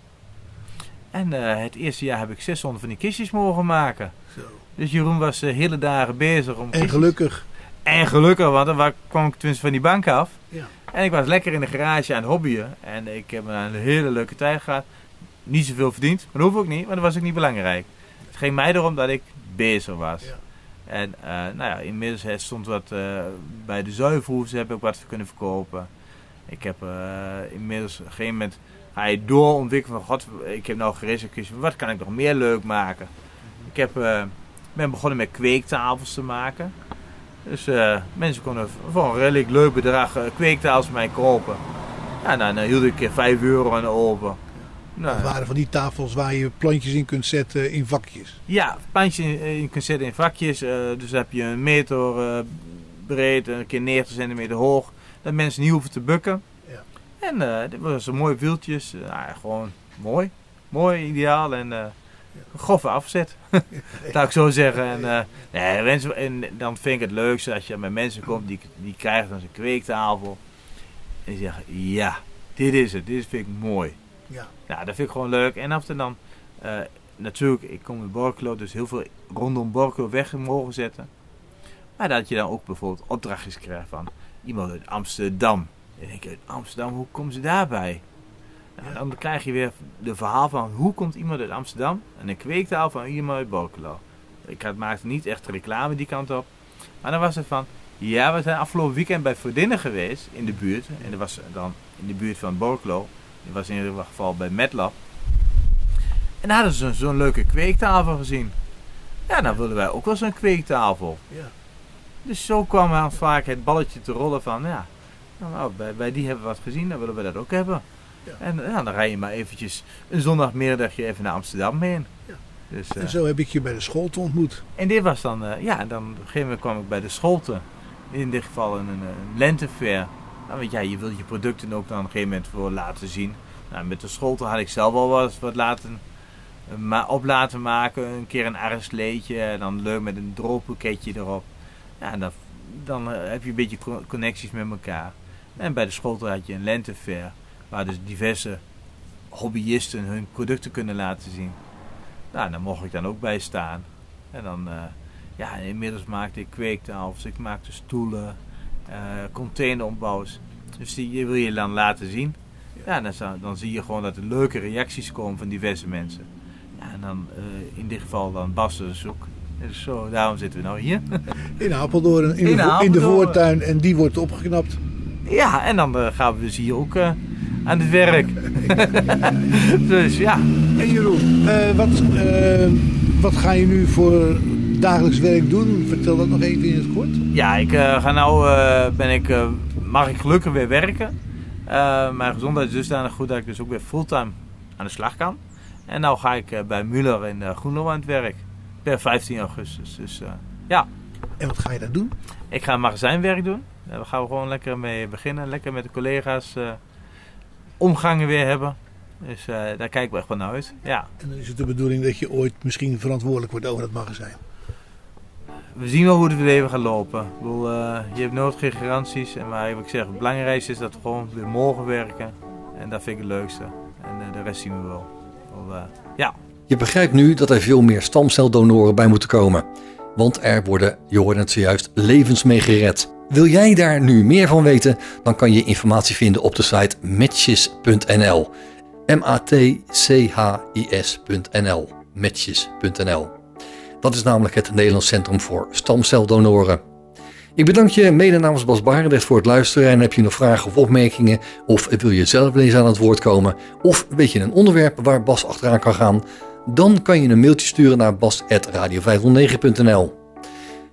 Speaker 3: En eh, het eerste jaar heb ik 600 van die kistjes mogen maken.
Speaker 4: Zo.
Speaker 3: Dus Jeroen was de hele dagen bezig om
Speaker 4: En
Speaker 3: kistjes-
Speaker 4: gelukkig.
Speaker 3: En gelukkig, want dan wa- kwam ik tenminste van die bank af.
Speaker 4: Ja.
Speaker 3: En ik was lekker in de garage aan het hobbyen. En ik heb een hele leuke tijd gehad. Niet zoveel verdiend, maar dat hoef ik niet, maar dat was ook niet belangrijk. Het ging mij erom dat ik bezig was. En eh, nou ja, inmiddels stond wat eh, bij de zuivelhoefs heb ik wat kunnen verkopen. Ik heb eh, inmiddels op een gegeven moment ga je doorontwikkelen van god, ik heb nou gereserveerd, wat kan ik nog meer leuk maken? Ik heb, ben begonnen met kweektafels te maken. Dus mensen konden voor een redelijk leuk bedrag kweektafels mij kopen. Ja, dan eh, hield ik eh, 5 euro aan open. Nou,
Speaker 4: Dat waren van die tafels waar je plantjes in kunt zetten in vakjes.
Speaker 3: ja, pandje in, in kunt zetten in vakjes. eh, dus dan heb je een meter eh, breed en een keer 90 centimeter hoog. Dat mensen niet hoeven te bukken.
Speaker 4: Ja.
Speaker 3: En eh dit was een mooie wieltjes. Nou gewoon mooi. Mooi, ideaal en een grove afzet. Laat ik zo zeggen. En, nee, mensen, en dan vind ik het leukste als je met mensen komt die, die krijgen dan zo'n kweektafel. En die zeggen, ja, dit is het. Dit vind ik mooi.
Speaker 4: Ja.
Speaker 3: Ja, dat vind ik gewoon leuk. En af en dan, eh, natuurlijk, ik kom in Borculo, dus heel veel rondom Borculo weg mogen zetten. Maar dat je dan ook bijvoorbeeld opdrachtjes krijgt van iemand uit Amsterdam. En dan denk je, uit Amsterdam, hoe komen ze daarbij? Nou, Dan krijg je weer de verhaal van hoe komt iemand uit Amsterdam en een kweektaal van iemand uit Borculo. Ik had, maakte niet echt reclame die kant op. Maar dan was het van, ja, we zijn afgelopen weekend bij Verdinnen geweest in de buurt. En dat was dan in de buurt van Borculo. Die was in ieder geval bij MedLab. En daar hadden ze zo'n leuke kweektafel gezien. Ja, dan wilden wij ook wel zo'n kweektafel.
Speaker 4: Ja.
Speaker 3: Dus zo kwam dan vaak het balletje te rollen van, ja, nou, bij, bij die hebben we wat gezien, dan willen we dat ook hebben. En ja, dan rij je maar eventjes een zondagmiddagje even naar Amsterdam heen. Dus, eh,
Speaker 4: En zo heb ik je bij de school te ontmoet.
Speaker 3: en dit was dan, eh, ja, dan op een gegeven moment kwam ik bij de scholte. In dit geval een, een, een lentefair. Nou, je, ja, je wilt je producten ook dan op een gegeven moment voor laten zien. Nou, met de scholte had ik zelf al wat, wat laten, maar op laten maken. Een keer een arresleetje, en dan leuk met een droogboeketje erop. Ja, dan, dan eh, heb je een beetje co- connecties met elkaar. En bij de scholte had je een lentefair. Waar dus diverse hobbyisten hun producten kunnen laten zien. Nou, daar mocht ik dan ook bij staan. En dan, eh, ja, inmiddels maakte ik kweektafels, ik maakte stoelen, containerombouws. Dus die wil je dan laten zien. Ja, dan, dan zie je gewoon dat er leuke reacties komen van diverse mensen. Ja, en dan eh, in dit geval dan Bas dus ook. Dus zo, daarom zitten we nou hier.
Speaker 4: In Apeldoorn, in,
Speaker 3: In
Speaker 4: de, in voortuin. En die wordt opgeknapt.
Speaker 3: Ja, en dan eh, gaan we dus hier ook eh, aan het werk. dus ja.
Speaker 4: En Jeroen, eh, wat, eh, wat ga je nu voor dagelijks werk doen? Vertel dat nog even in het kort.
Speaker 3: Ja, ik eh, ga nou, eh, ben ik, eh, mag ik gelukkig weer werken. Mijn gezondheid is dusdanig goed dat ik dus ook weer fulltime aan de slag kan. En nou ga ik bij Muller in uh, Groenlo aan het werk. Per 15 augustus. Dus ja.
Speaker 4: En wat ga je daar doen?
Speaker 3: Ik ga magazijnwerk doen. Daar gaan we gewoon lekker mee beginnen. Lekker met de collega's omgangen weer hebben. Dus eh, daar kijk ik wel echt van uit. Ja.
Speaker 4: En dan is het de bedoeling dat je ooit misschien verantwoordelijk wordt over het magazijn.
Speaker 3: We zien wel hoe het leven gaat lopen. Ik eh, je hebt nooit geen garanties. En maar wat ik zeg, het belangrijkste is dat we gewoon weer morgen werken. En dat vind ik het leukste. En eh, de rest zien we wel. wel eh, ja.
Speaker 2: Je begrijpt nu dat er veel meer stamceldonoren bij moeten komen. Want er worden, je hoorde het zojuist, levens mee gered. Wil jij daar nu meer van weten? Dan kan je informatie vinden op de site matches.nl. M-A-T-C-H-I-S.nl. Matches.nl. Dat is namelijk het Nederlands Centrum voor Stamceldonoren. Ik bedank je mede namens Bas Barendrecht voor het luisteren. En heb je nog vragen of opmerkingen? Of wil je zelf eens aan het woord komen? Of weet je een onderwerp waar Bas achteraan kan gaan? Dan kan je een mailtje sturen naar bas.radio509.nl.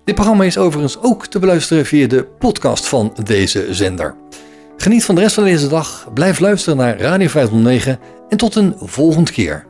Speaker 2: Dit programma is overigens ook te beluisteren via de podcast van deze zender. Geniet van de rest van deze dag, blijf luisteren naar Radio 509 en tot een volgende keer.